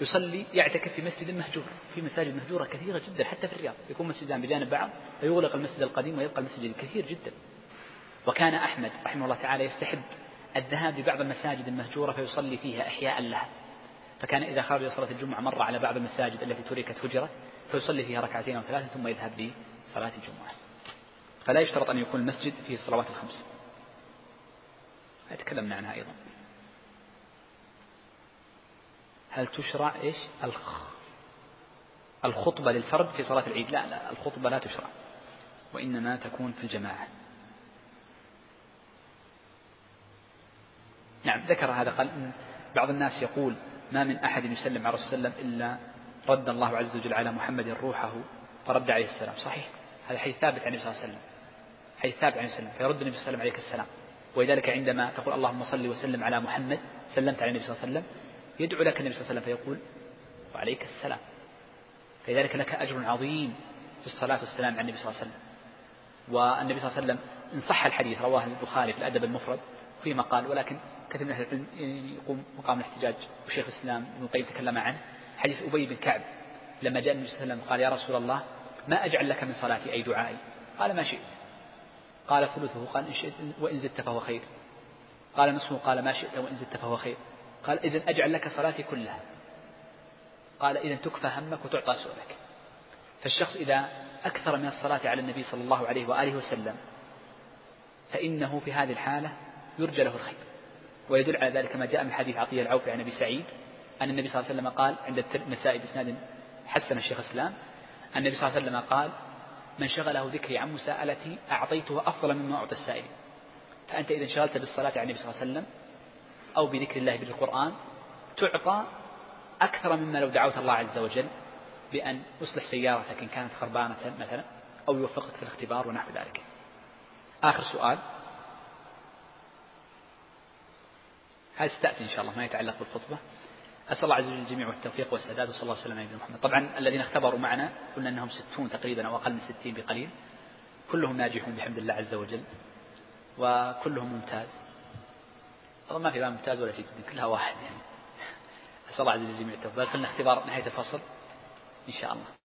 يصلي يعتكف في مسجد مهجور. في مساجد مهجورة كثيرة جدا حتى في الرياض. يكون مسجدان بجانب بعض فيغلق المسجد القديم ويبقى المسجد الكثير جدا. وكان أحمد رحمه الله تعالى يستحب الذهاب لبعض المساجد المهجورة فيصلي فيها إحياء لها. فكان إذا خرج صلاة الجمعة مر على بعض المساجد التي تركت هجرة فيصلي فيها ركعتين أو ثلاثة ثم يذهب لصلاة الجمعة. فلا يشترط أن يكون المسجد فيه الصلوات الخمس. تكلمنا عنها أيضا. هل تشرع إيش؟ الخطبة للفرد في صلاة العيد؟ لا لا الخطبة لا تشرع وإنما تكون في الجماعة. نعم ذكر هذا قال إن بعض الناس يقول ما من أحد يسلم على رسول الله إلا رد الله عز وجل على محمد روحه فرد عليه السلام. صحيح هذا حديث ثابت عن النبي صلى الله عليه وسلم. حديث ثابت عن النبي فيرد النبي صلى الله عليه وسلم عليك السلام. ولذلك عندما تقول اللهم صل وسلم على محمد سلمت على النبي صلى الله عليه وسلم يدعو لك النبي صلى الله عليه وسلم فيقول وعليك السلام. فلذلك لك أجر عظيم في الصلاة والسلام على النبي صلى الله عليه وسلم. والنبي صلى الله عليه وسلم إن صح الحديث رواه البخاري في الأدب المفرد في مقال ولكن كثير من أهل العلم يقوم مقام الاحتجاج وشيخ الإسلام ابن القيم تكلم عنه حديث أبي بن كعب لما جاء النبي صلى الله عليه وسلم قال يا رسول الله ما أجعل لك من صلاتي أي دعائي؟ قال ما شئت. قال ثلثه. قال إن شئت وإن زدت فهو خير. قال نصفه. قال ما شئت وإن زدت فهو خير. قال إذا أجعل لك صلاتي كلها. قال إذا تكفى همك وتعطى سؤلك. فالشخص إذا أكثر من الصلاة على النبي صلى الله عليه وآله وسلم فإنه في هذه الحالة يرجى له الخير. ويدل على ذلك ما جاء من حديث عطية العوفي عن أبي سعيد أن النبي صلى الله عليه وسلم قال عند النسائي بإسناد حسن الشيخ الإسلام النبي صلى الله عليه وسلم قال من شغله ذكري عن مساءلتي أعطيته أفضل مما أعطى السائل. فأنت إذا انشغلت بالصلاة على النبي صلى الله عليه وسلم أو بذكر الله بالقرآن تعطى أكثر مما لو دعوت الله عز وجل بأن يصلح سيارتك إن كانت خربانة مثلا أو يوفقك في الاختبار ونحو ذلك. آخر سؤال. هذا ستأتي إن شاء الله ما يتعلق بالخطبة. أسأل الله عز وجل الجميع والتوفيق والسداد وصلى الله وسلم على محمد. طبعا الذين اختبروا معنا قلنا أنهم ستون تقريبا أو أقل من ستين بقليل. كلهم ناجحون بحمد الله عز وجل وكلهم ممتاز. ما في ممتاز ولا في كلها واحد يعني. نسأل الله عز وجل الجميع التوفيق. خلنا اختبار نهاية الفصل إن شاء الله.